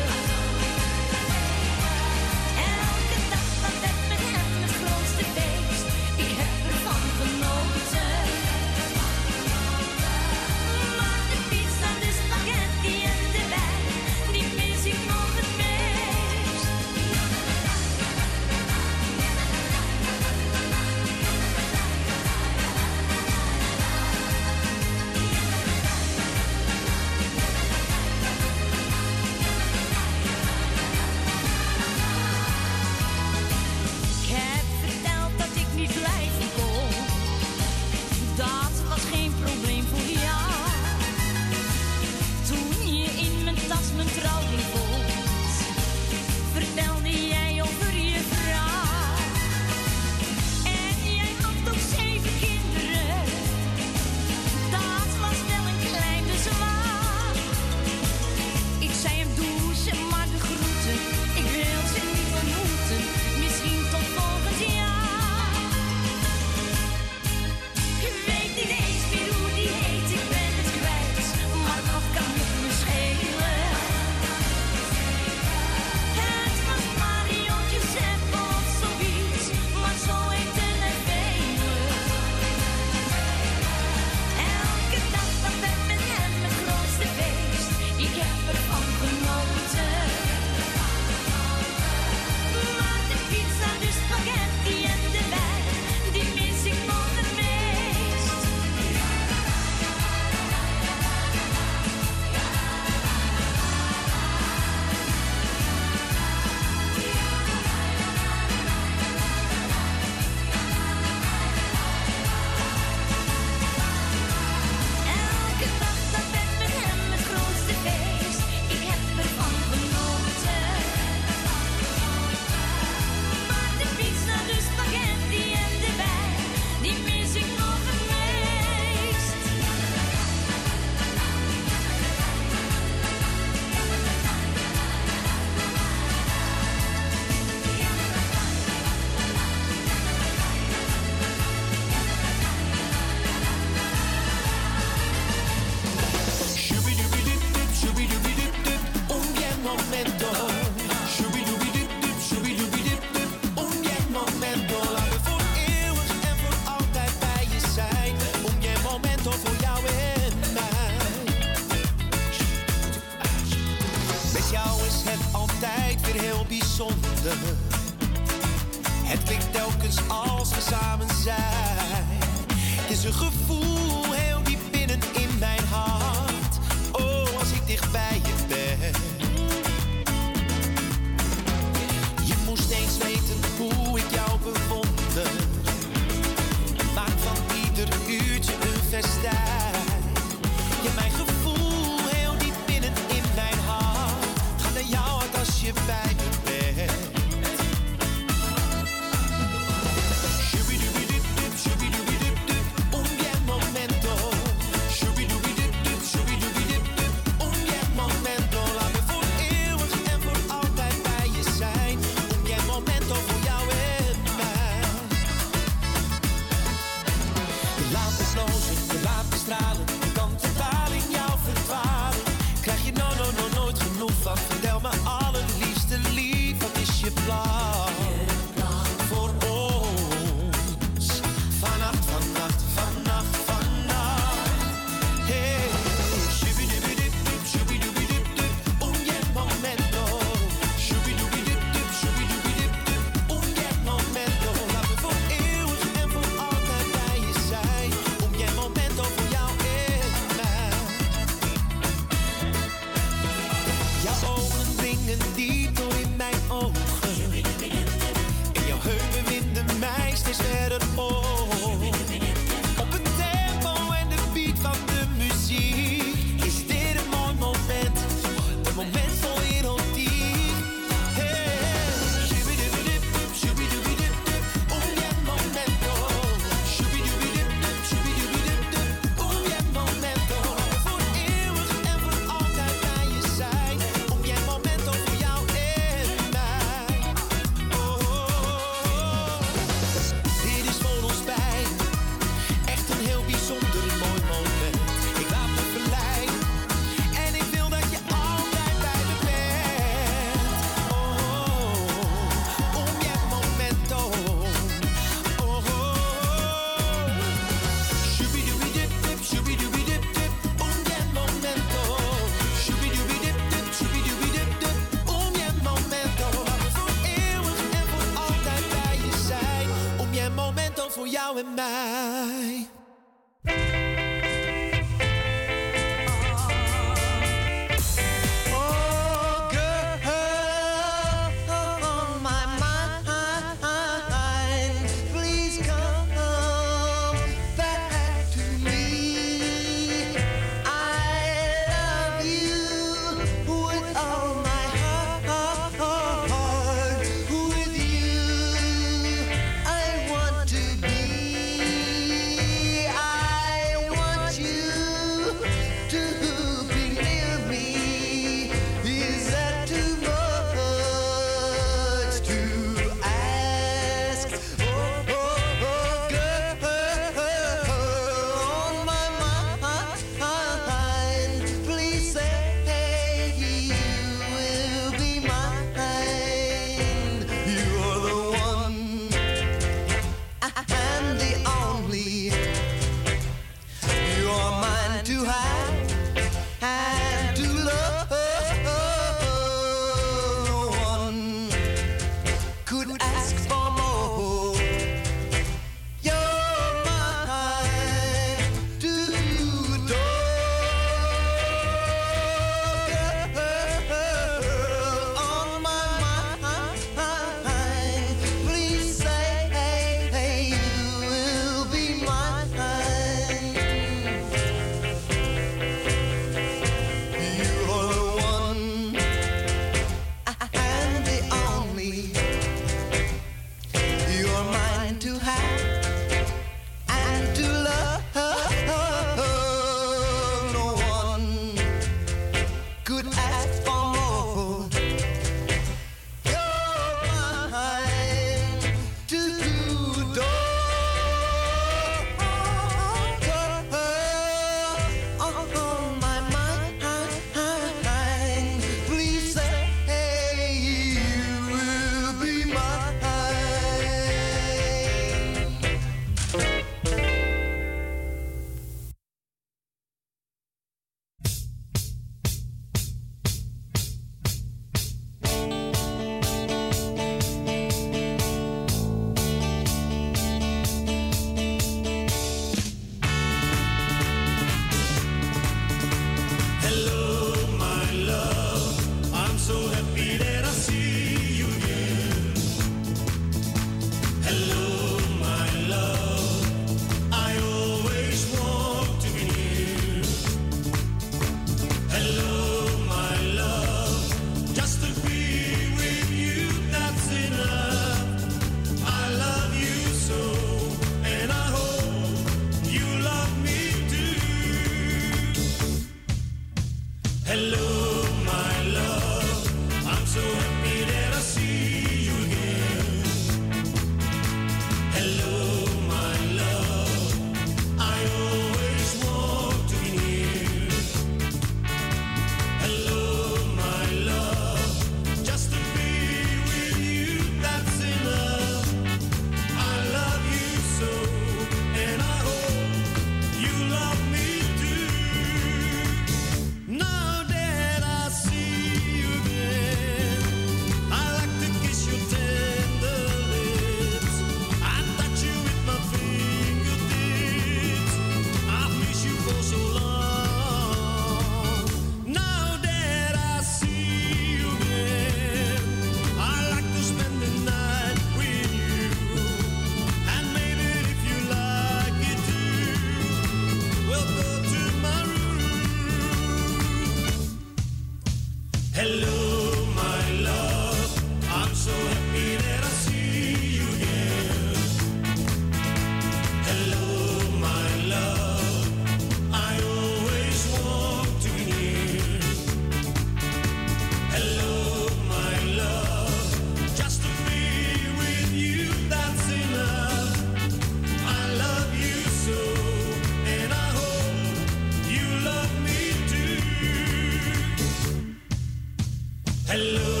Hello.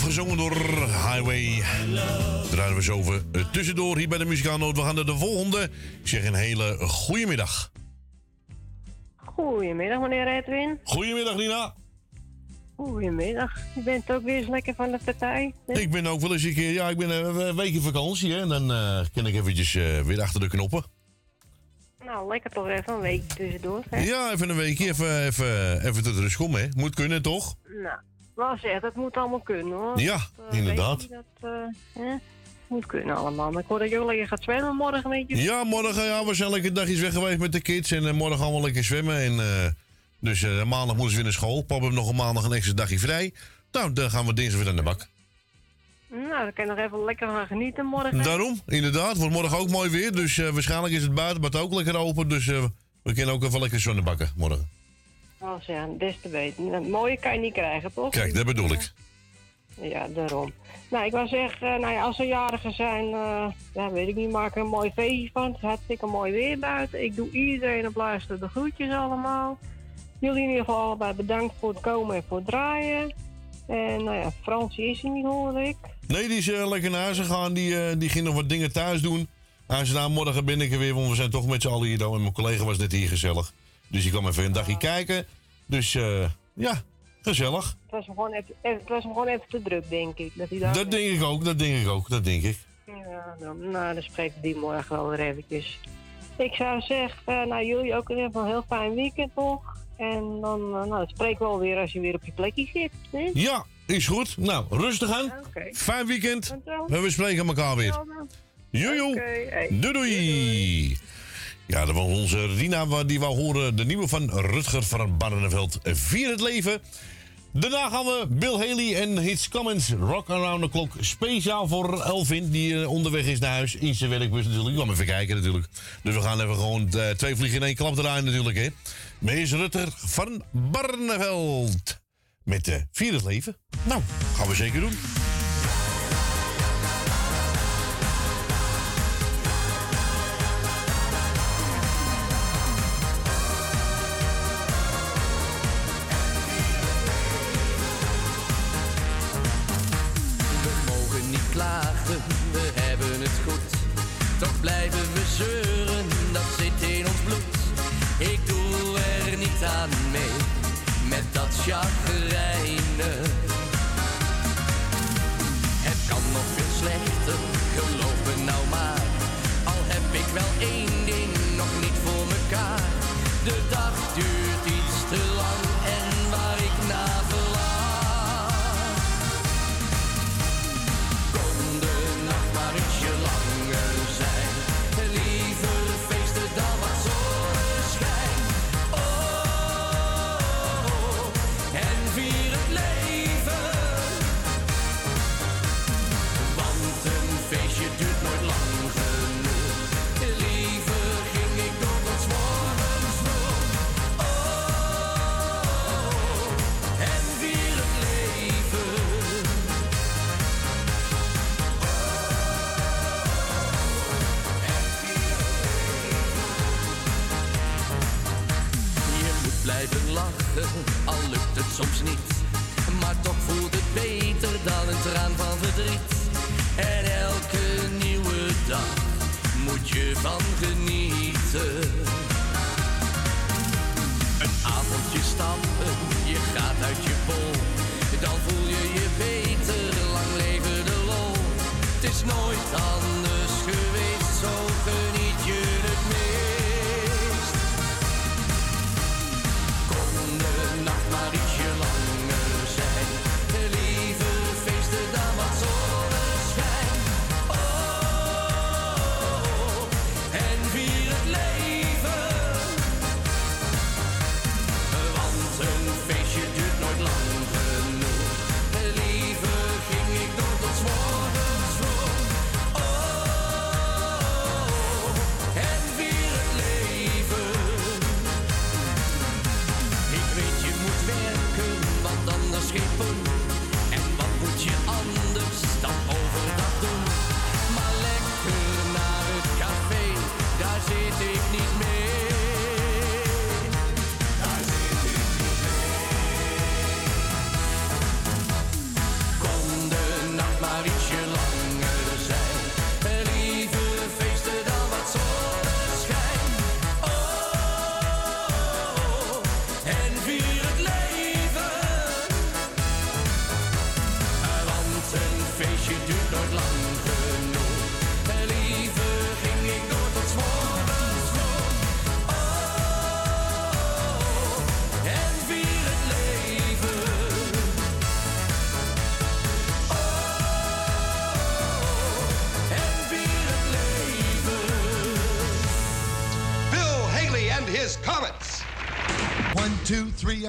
Gezongen door Highway. Draaien we zo even eh, tussendoor hier bij de Muzikaalnoot. We gaan naar de volgende. Ik zeg een hele goede middag. Goedemiddag, meneer Edwin. Goedemiddag, Nina. Goedemiddag. Je bent ook weer eens lekker van de partij. hè? Ik ben ook wel eens een keer... Ja, ik ben eh, een weekje vakantie, hè. En dan kan ik eventjes weer achter de knoppen. Nou, lekker toch even een week tussendoor. Hè? Ja, even een weekje, even, even, even tot rust komen, hè. Moet kunnen, toch? Nou, wel zeg, dat moet allemaal kunnen hoor. Ja, Dat, eh, inderdaad. Dat eh, moet kunnen allemaal. Maar ik hoor dat ook lekker gaat zwemmen morgen, weet je. Ja, morgen ja, we zijn lekker dagjes weg geweest met de kids. En eh, morgen we lekker zwemmen. En, dus maandag moeten ze weer naar school. Papa heeft nog een maandag een extra dagje vrij. Nou, dan gaan we dinsdag weer aan de bak. Nou, dan kan je nog even lekker gaan genieten morgen. Daarom, inderdaad. Wordt morgen ook mooi weer. Dus waarschijnlijk is het buitenbad ook lekker open. Dus we kunnen ook even lekker zonnebakken morgen. Wel zeg, des te. Dat mooie kan je niet krijgen, toch? Kijk, dat bedoel ik. Ja, daarom. Nou, ik wou zeggen, eh, nou ja, als er jarigen zijn, eh, ja, weet ik niet, maak er een mooi feestje van. Het is hartstikke mooi weer buiten. Ik doe iedereen op luisteren de groetjes allemaal. Jullie in ieder geval allebei bedankt voor het komen en voor het draaien. En nou ja, Fransje is er niet, hoor ik. Nee, die is eh, lekker naar huis gegaan. Die, die ging nog wat dingen thuis doen. Hij is na morgen ben ik er weer, want we zijn toch met z'n allen hier. dan. En mijn collega was net hier gezellig. Dus die kwam even een dagje kijken. Dus eh, ja, gezellig. Het was, hem gewoon even, even- het was hem gewoon even te druk, denk ik. Dat, hij daar Dat denk ik ook, dat denk ik ook, dat denk ik. Ja, dan, nou, dan spreken we die morgen wel weer eventjes. Ik zou zeggen, eh, nou jullie ook in geval een heel fijn weekend toch? En dan, eh, nou, dat spreken we alweer als je weer op je plekje zit. Hè? Ja, is goed. Nou, rustig aan. Fijn weekend. En we spreken elkaar weer. Jojo. Doei doei. Ja, dat was onze Rina die wou horen. De nieuwe van Rutger van Barneveld. Vier het leven. Daarna gaan we Bill Haley en Hits Comments Rock Around the Clock. Speciaal voor Elvin, die eh, onderweg is naar huis. In zijn werkbus natuurlijk. Ik kwam even kijken natuurlijk. Dus we gaan even gewoon eh, twee vliegen in één klap draaien natuurlijk. Hè. Mees Rutger van Barneveld. Met eh Vier het leven. Nou, gaan we zeker doen. Chagrijnen.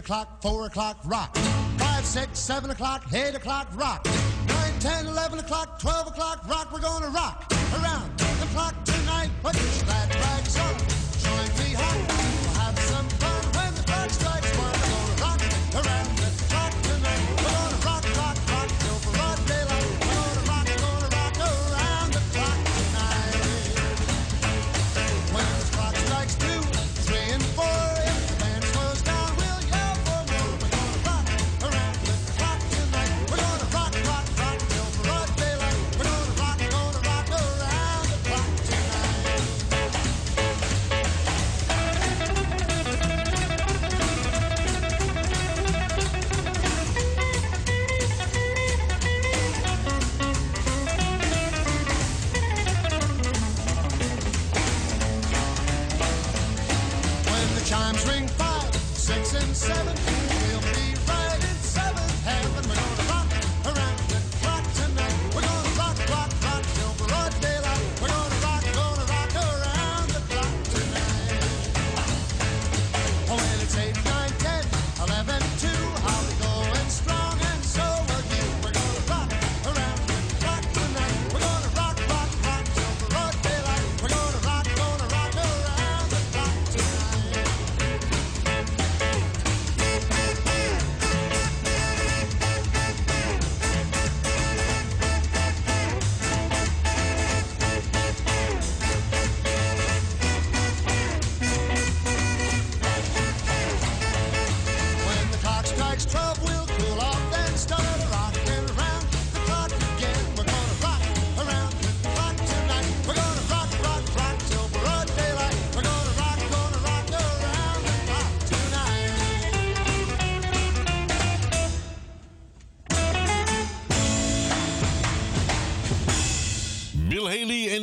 o'clock, 4 o'clock, rock. 5, 6, 7 o'clock, 8 o'clock, rock. 9, 10, 11 o'clock, 12 o'clock, rock. We're gonna rock.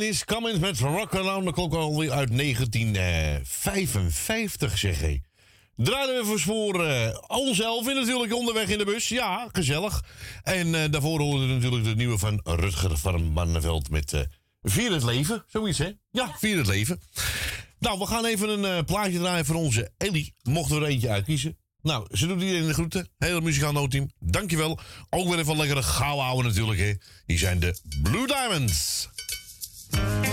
is Cummins met Rock Around the Clock alweer uit 1955, eh, zeg ik. Draaien we voor, onszelf eh, in natuurlijk onderweg in de bus. Ja, gezellig. En eh, daarvoor horen we natuurlijk de nieuwe van Rutger van Barneveld met Vier het Leven. Zoiets, hè? Ja, Vier het Leven. Nou, we gaan even een plaatje draaien voor onze Ellie. Mochten we er eentje uitkiezen. Nou, ze doet iedereen de groeten. Hele muzikaal noodteam. Dankjewel. Ook weer even lekkere gauw houden natuurlijk, hè. Hier zijn de Blue Diamonds. Yeah.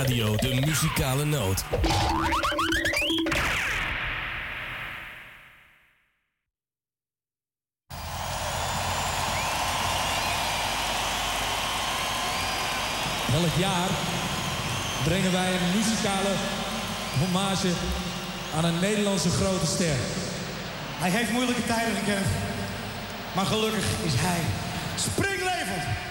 radio de muzikale noot. Elk jaar brengen wij een muzikale hommage aan een Nederlandse grote ster. Hij heeft moeilijke tijden gekend, maar gelukkig is hij springlevend.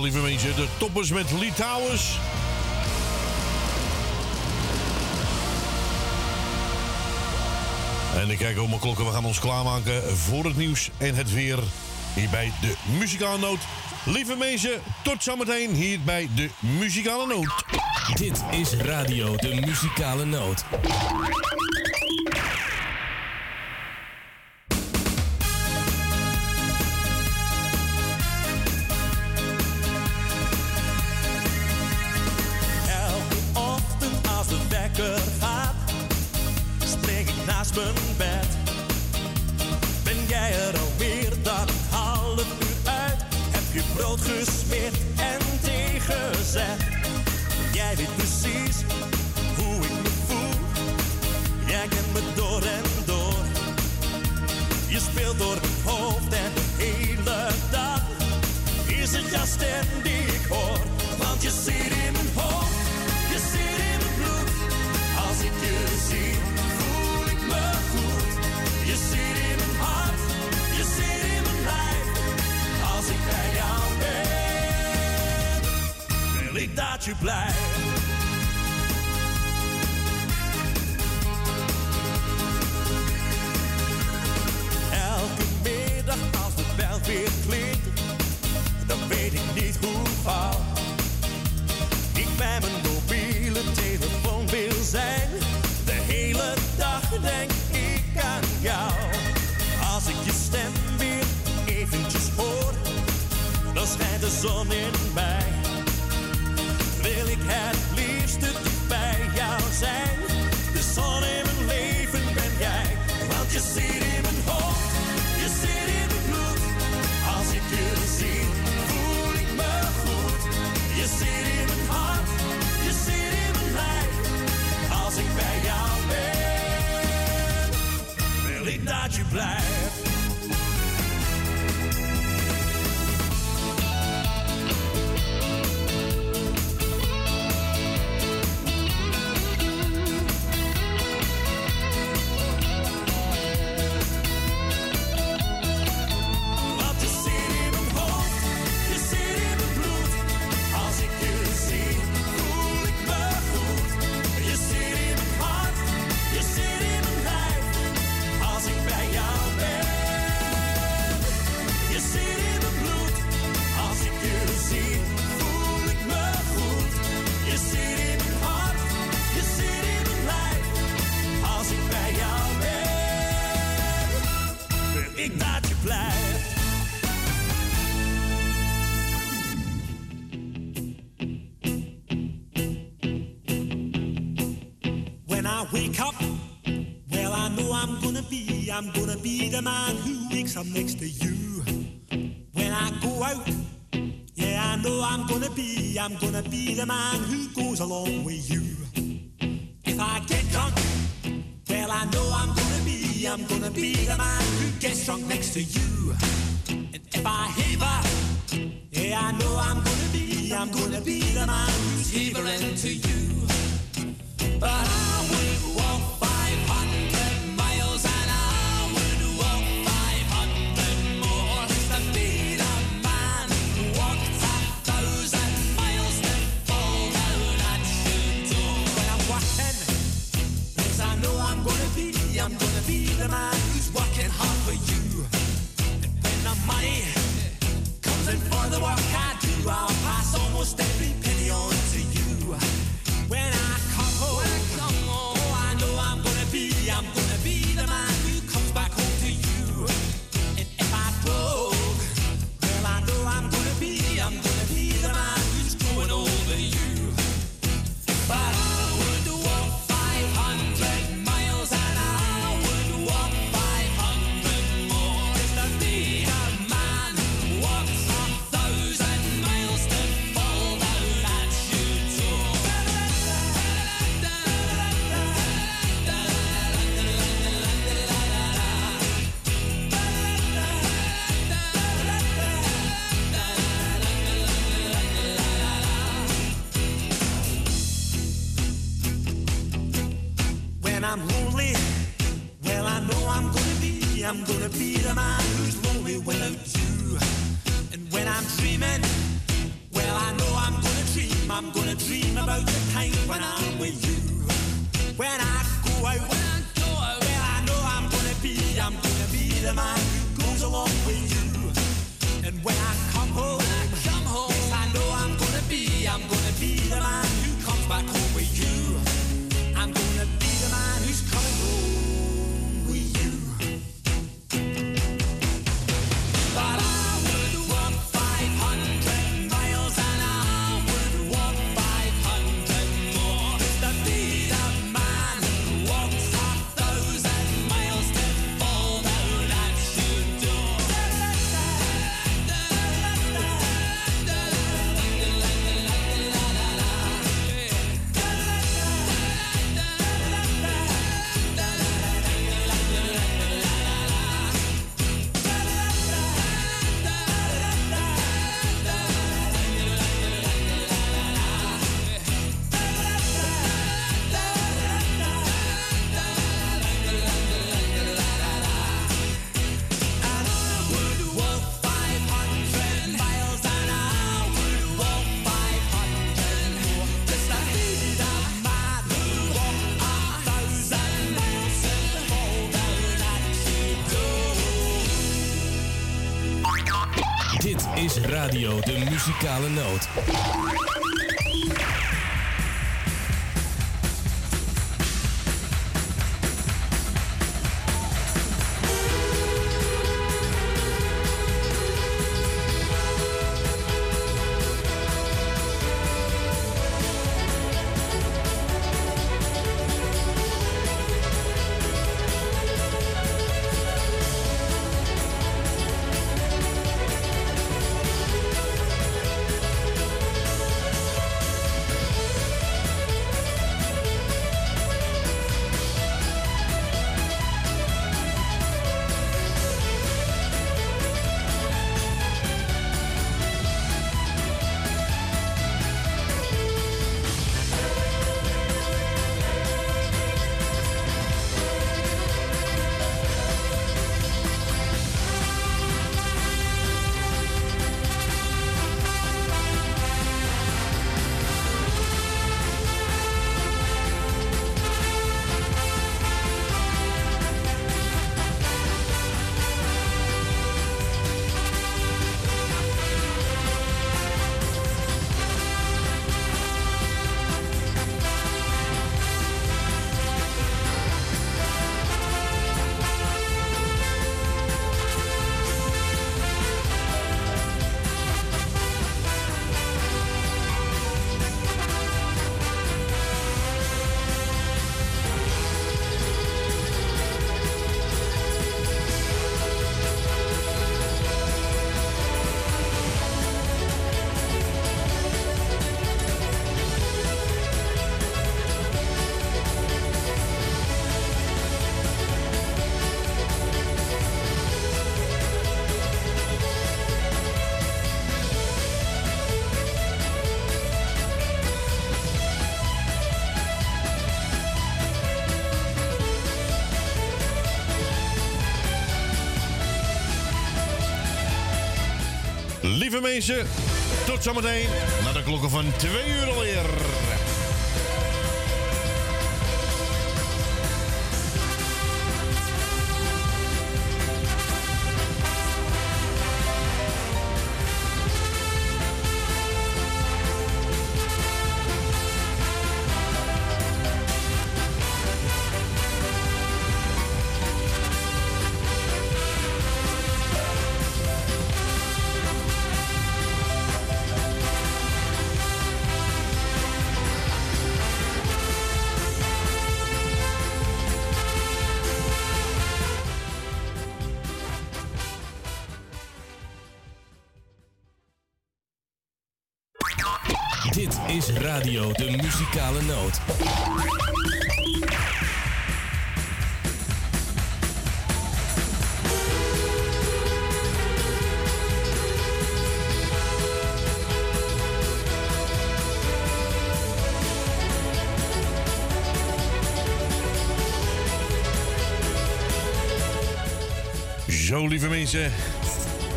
Lieve mensen, de toppers met Litouwers. En ik kijk op mijn klokken. We gaan ons klaarmaken voor het nieuws en het weer. Hier bij de Muzikale Noot. Lieve mensen, tot zometeen hier bij de Muzikale Noot. Dit is Radio de Muzikale Noot. thinks I'm next to you. When I go out, yeah, I know I'm gonna be, I'm gonna be the man who goes along with you. A note. Mensen. Tot zometeen. Naar de klokken van twee uur alweer.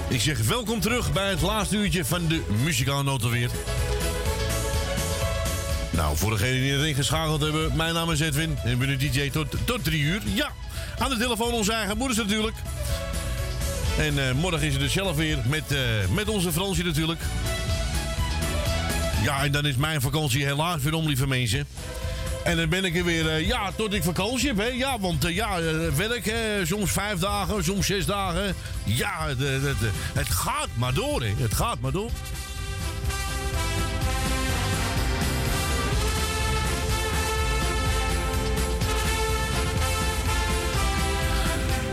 Ik zeg welkom terug bij het laatste uurtje van de muzikale noten weer. Nou, voor degenen die erin geschakeld hebben, mijn naam is Edwin. En ik ben de DJ tot, tot drie uur. Ja, aan de telefoon onze eigen moeders natuurlijk. En eh, morgen is het dus zelf weer met, eh, met onze Fransje natuurlijk. Ja, en dan is mijn vakantie helaas weer om, lieve mensen. En dan ben ik er weer, eh, ja, tot ik vakantie heb. Ja, want ja, werk, soms vijf dagen, soms zes dagen. Ja, het, gaat maar door, hè. Het gaat maar door.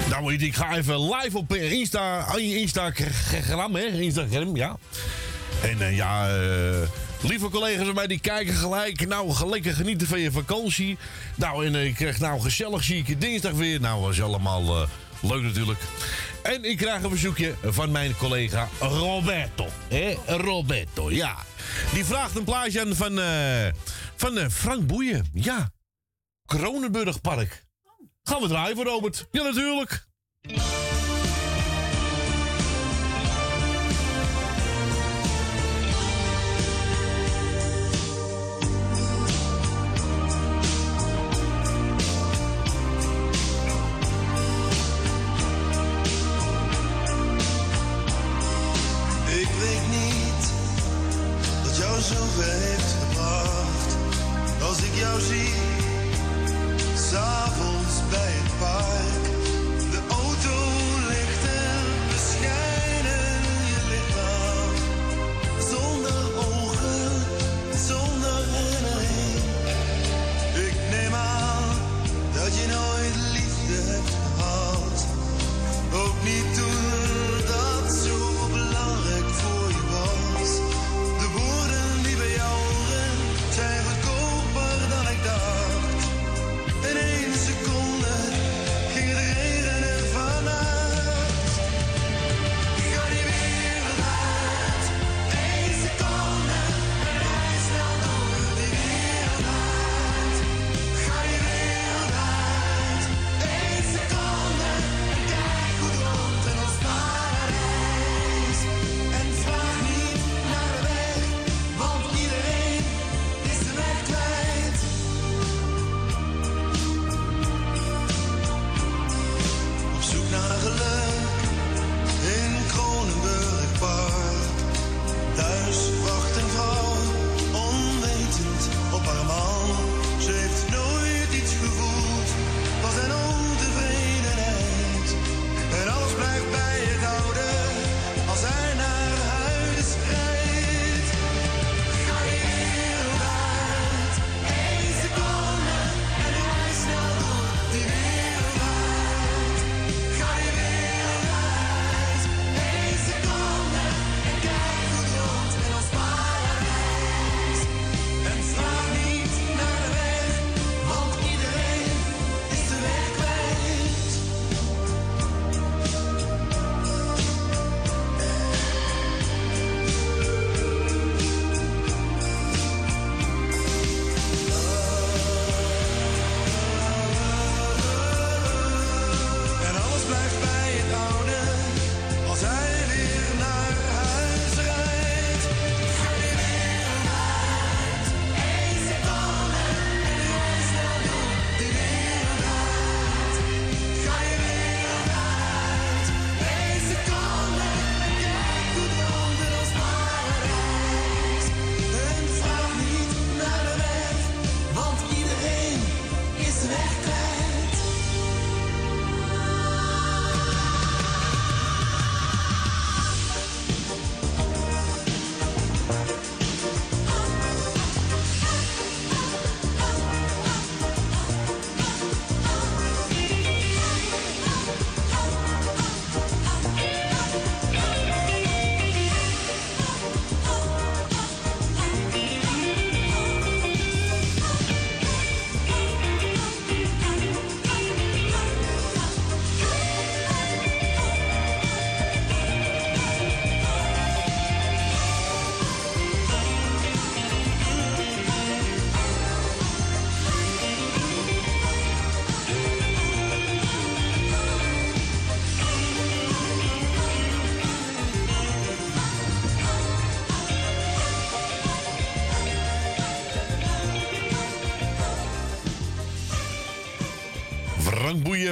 Nou, ik ga even live op Insta, Instagram, hè, Instagram, ja. En eh, ja, eh, lieve collega's van mij, die kijken gelijk. Nou, lekker genieten van je vakantie. Nou, en eh, ik krijg nou gezellig zieke dinsdag weer. Nou, was allemaal eh, leuk natuurlijk. En ik krijg een verzoekje van mijn collega Roberto. Hè? Roberto, ja. Die vraagt een plaatje aan van, eh, van eh, Frank Boeien. Ja, Kronenburgpark. Gaan we draaien voor Robert? Ja, natuurlijk.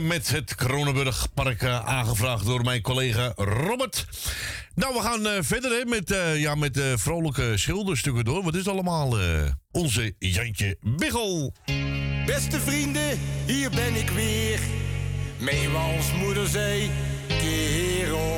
met het Kronenburgpark aangevraagd door mijn collega Robert. Nou, we gaan eh, verder hè, met, eh, ja, met eh, vrolijke schilderstukken door. Wat is allemaal onze Jantje Bigel. Beste vrienden, hier ben ik weer. Mee als moeder zei, kerel.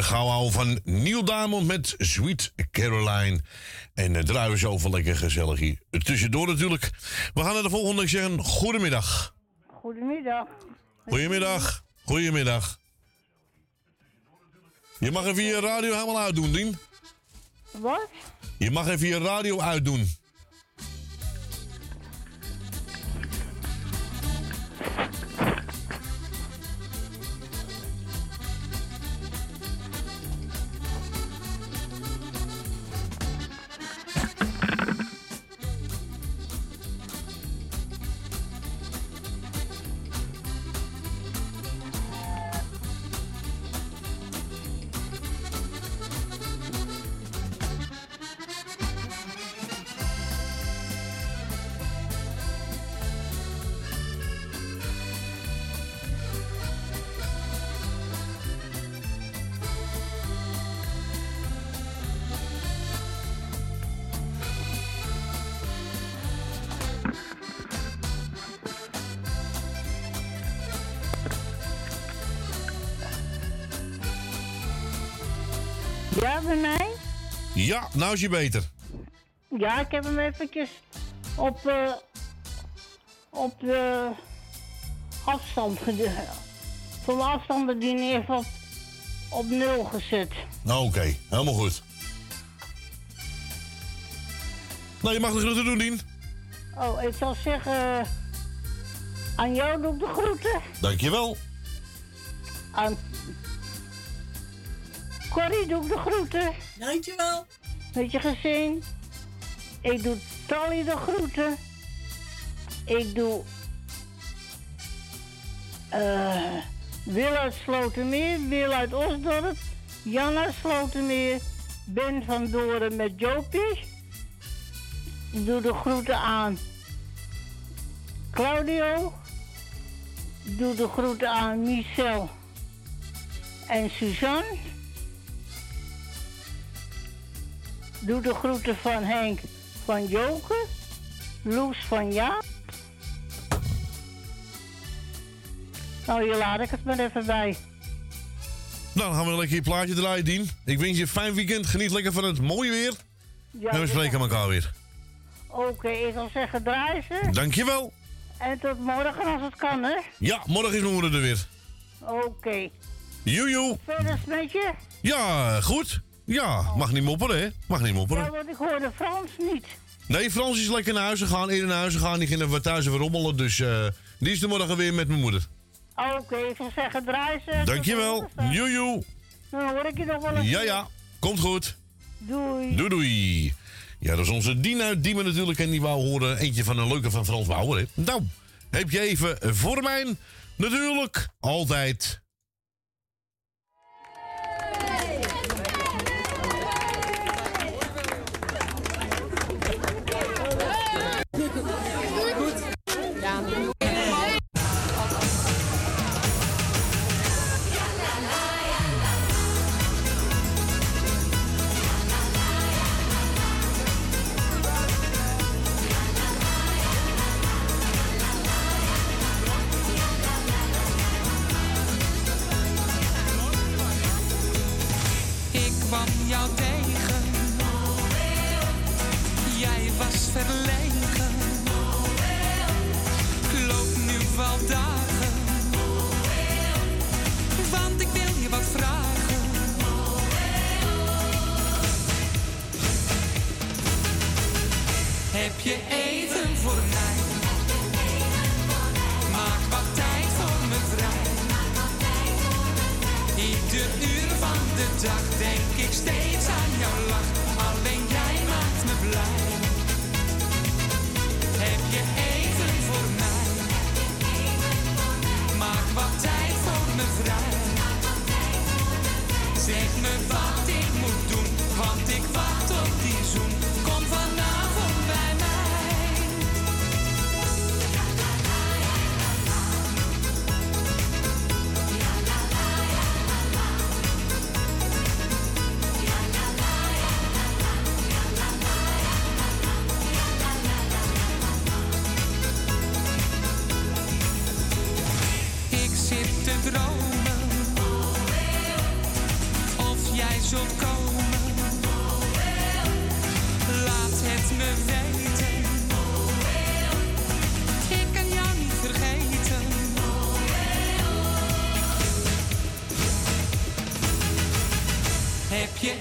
Lekkere gauw van Neil Diamond met Sweet Caroline. En uh, draaien we zo lekker gezellig hier. Tussendoor natuurlijk. We gaan naar de volgende. Ik zeg een goedemiddag. Goedemiddag. Goedemiddag. Goedemiddag. Je mag even je radio helemaal uitdoen, Dien. Wat? Je mag even je radio uitdoen. Ja, bij mij? Ja, nou is je beter. Ja, ik heb hem eventjes op, eh, op de afstand gedaan. Voor mijn afstandsbediening even op, op nul gezet. Nou, oké. Helemaal goed. Nou, je mag de groeten doen, Dien. Oh, ik zal zeggen... Aan jou doe ik de groeten. Dankjewel. Aan Corrie doe ik de groeten. Dankjewel. Met je gezin. Ik doe Tally de groeten. Ik doe... eh Wil uit Slotermeer, Wil uit Osdorp, Jan uit Slotermeer, Ben van Doren met Jopie. Ik doe de groeten aan Claudio, Doe de groeten aan Michel en Suzanne. Doe de groeten van Henk van Joke. Loes van Jaap. Nou, hier laat ik het maar even bij. Nou, dan gaan we lekker je plaatje draaien, Dien. Ik wens je een fijn weekend. Geniet lekker van het mooie weer. Ja, en we spreken elkaar weer. Oké, ik zal zeggen draai ze. Dankjewel. En tot morgen als het kan, hè? Ja, morgen is mijn moeder er weer. Oké. Joejoe. Verder met je? Ja, goed. Ja, mag niet mopperen, hè? Mag niet mopperen. Ja, want ik hoorde Frans niet. Nee, Frans is lekker naar huis gegaan, eerder naar huis gegaan. Die ging even thuis even rommelen, dus eh, die is de morgen weer met mijn moeder. Oké, ik zal zeggen draai ze. Dankjewel. Joejoe. Dan hoor ik je nog wel eens. Ja, ja. Komt goed. Doei. Doei, doei. Ja, dat is onze Dien uit Diemen natuurlijk. En die wou horen eentje van een leuke van Frans Bauer. Hè. Nou, heb je even voor mij natuurlijk altijd... Pickle. [LAUGHS] Heb je even voor mij? Maak wat tijd voor me vrij. Ieder uur van de dag denk ik steeds aan jouw lach. Alleen jij maakt me blij. Heb je even voor mij? Maak wat tijd voor me vrij. Zeg me wat ik moet doen, want ik wacht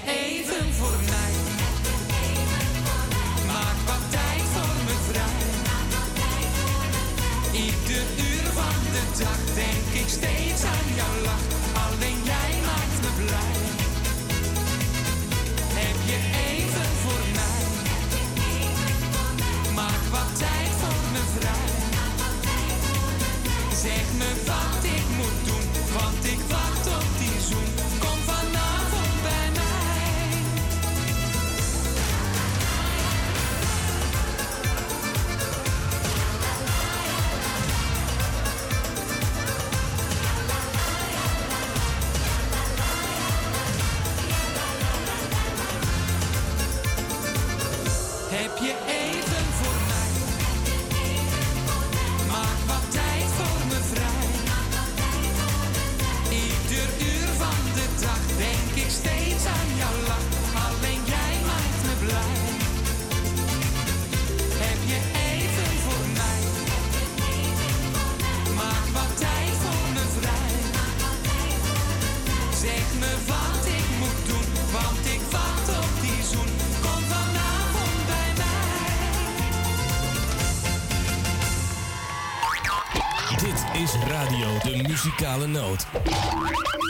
even voor mij? Maak wat tijd voor me vrij. Ieder uur van de dag denk ik steeds aan jouw lach. Noot.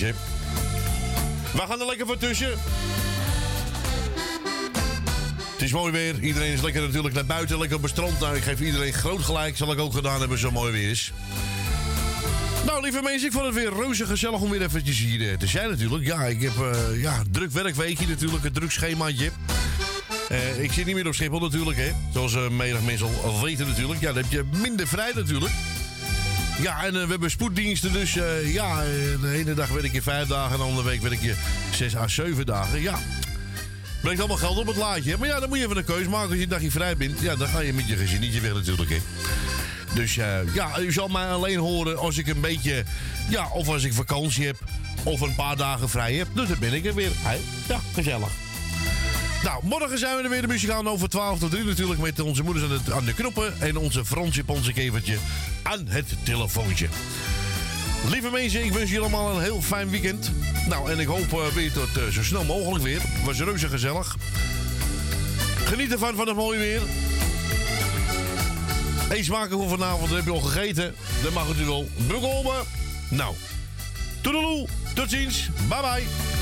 We gaan er lekker voor tussen. Het is mooi weer. Iedereen is lekker natuurlijk naar buiten, lekker op het strand. Nou, ik geef iedereen groot gelijk. Zal ik ook gedaan hebben, zo mooi weer is. Nou, lieve mensen, ik vond het weer reuze gezellig om weer eventjes hier eh, te zijn natuurlijk. Ja, ik heb eh ja, druk werkweekje natuurlijk, een druk schemaatje. Eh, ik zit niet meer op Schiphol natuurlijk, hè. Zoals eh menig mensen al weten natuurlijk. Ja, dan heb je minder vrij natuurlijk. Ja, en eh, we hebben spoeddiensten, dus eh, ja, eh, de ene dag werk je vijf dagen, en de andere week werk je zes à zeven dagen. Ja, brengt allemaal geld op het laadje. Maar ja, dan moet je even een keus maken als je een dagje vrij bent. Ja, dan ga je met je gezinnetje weg natuurlijk, hè. Dus ja, u zal mij alleen horen als ik een beetje, ja, of als ik vakantie heb, of een paar dagen vrij heb. Dus dan ben ik er weer. Ja, gezellig. Nou, morgen zijn we er weer de muzikaal over 12 tot 3 natuurlijk met onze moeders aan de, aan de knoppen en onze Fransje Ponse kevertje aan het telefoontje. Lieve mensen, ik wens jullie allemaal een heel fijn weekend. Nou, en ik hoop eh, weer eh, zo snel mogelijk weer. Was reuze gezellig. Geniet ervan van het mooie weer. Eet smakelijk voor vanavond, heb je al gegeten. Dan mag het u wel bekomen. Nou, toedeloe, tot ziens, bye bye.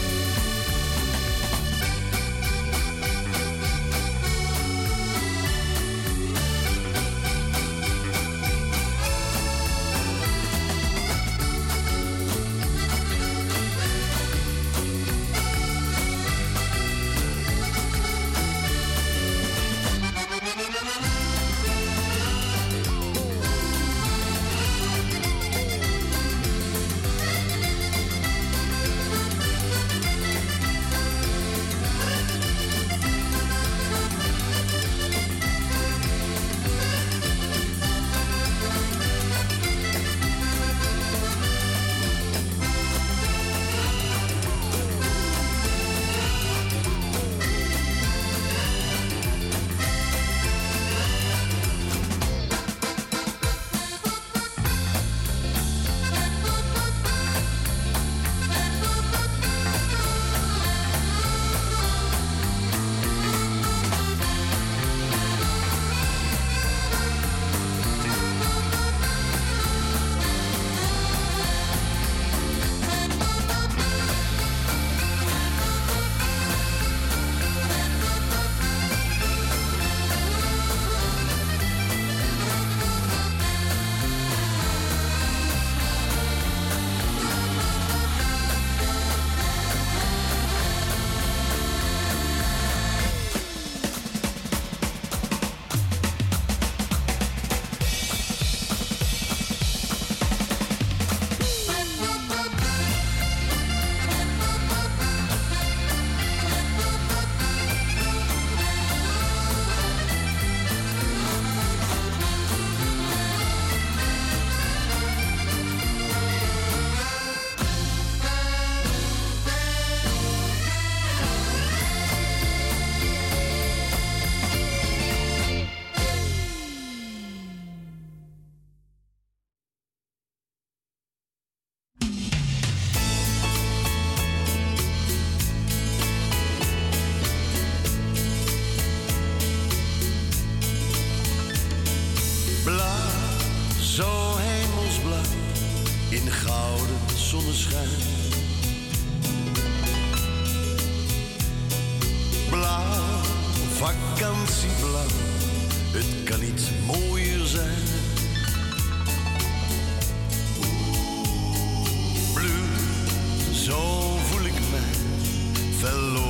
The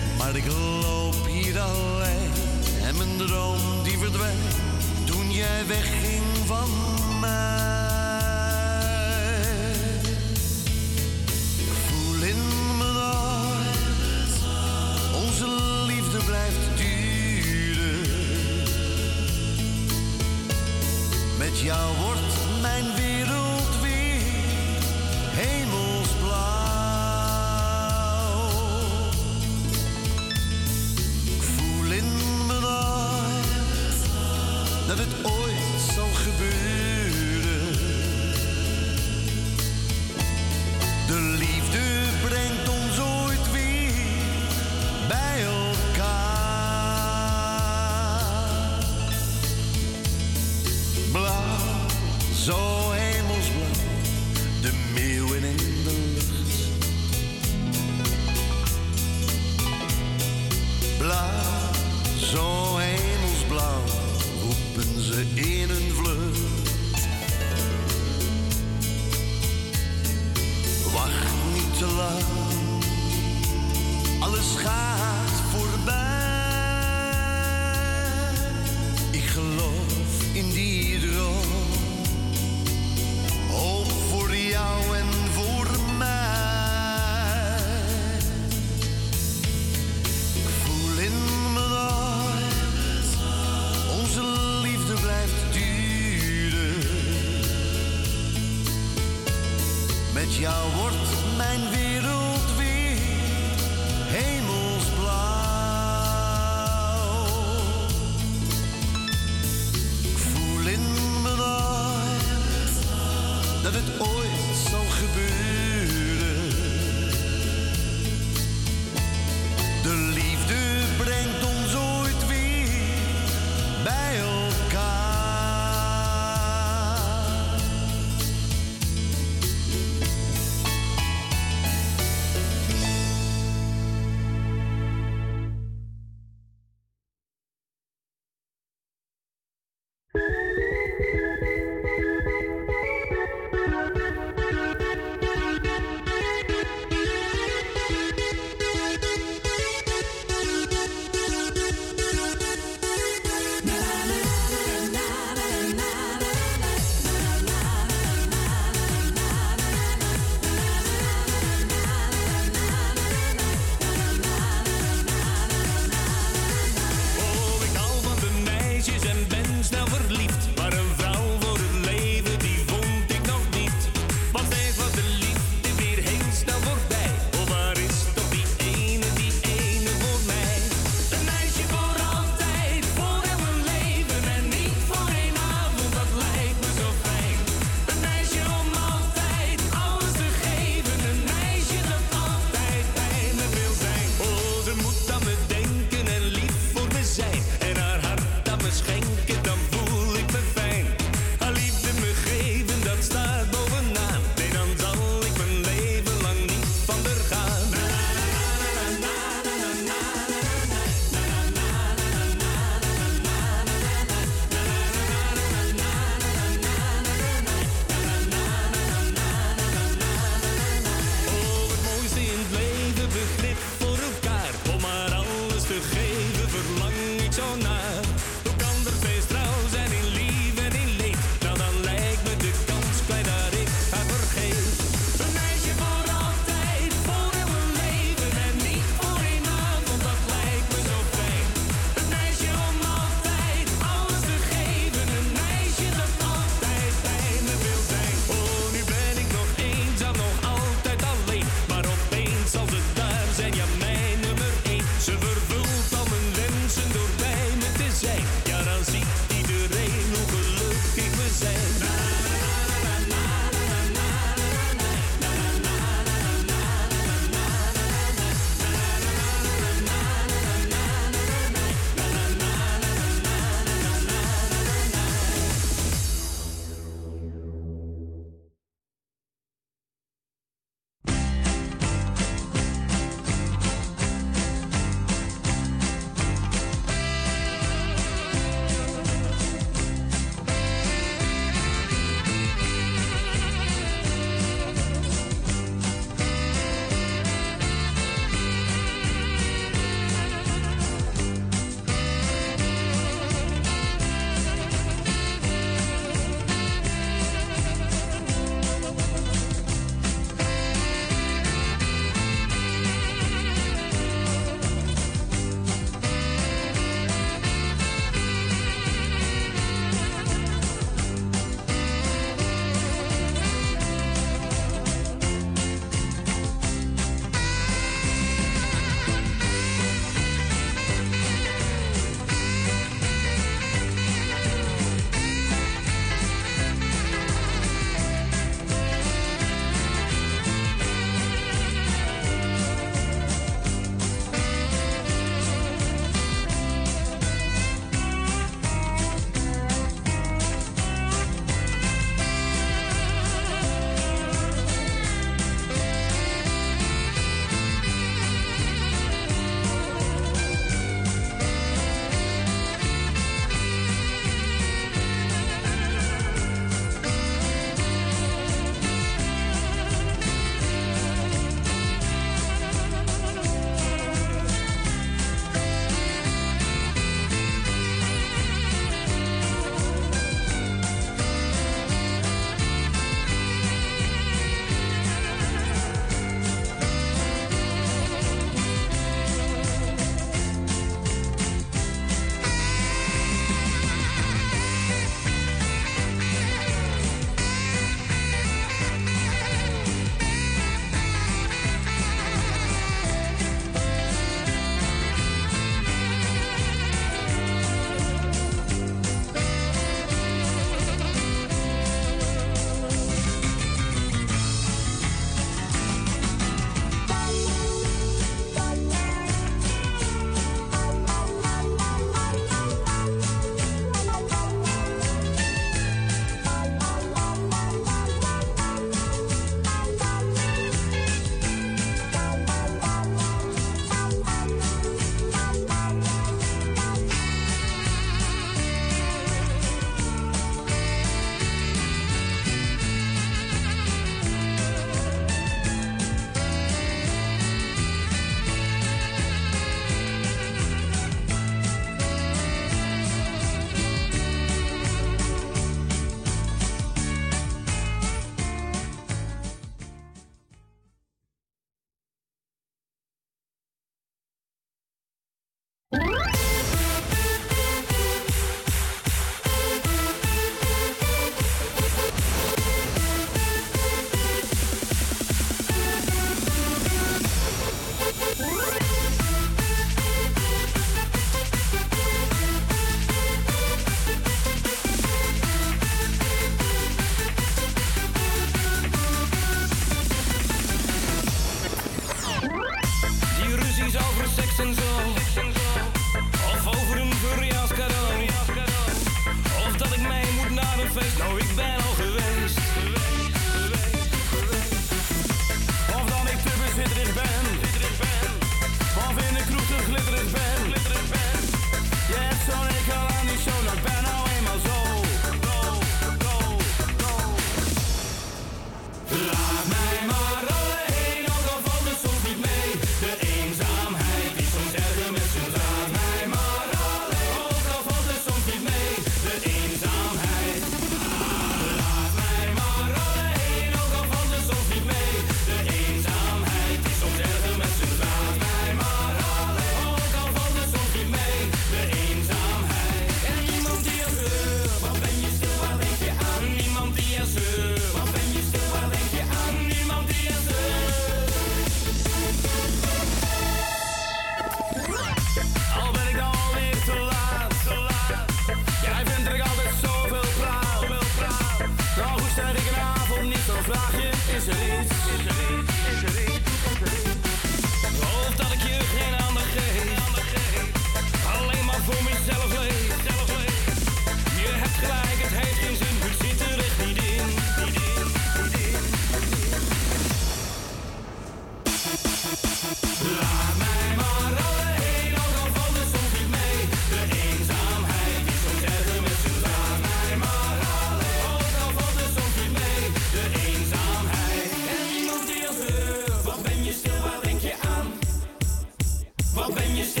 Vou bem este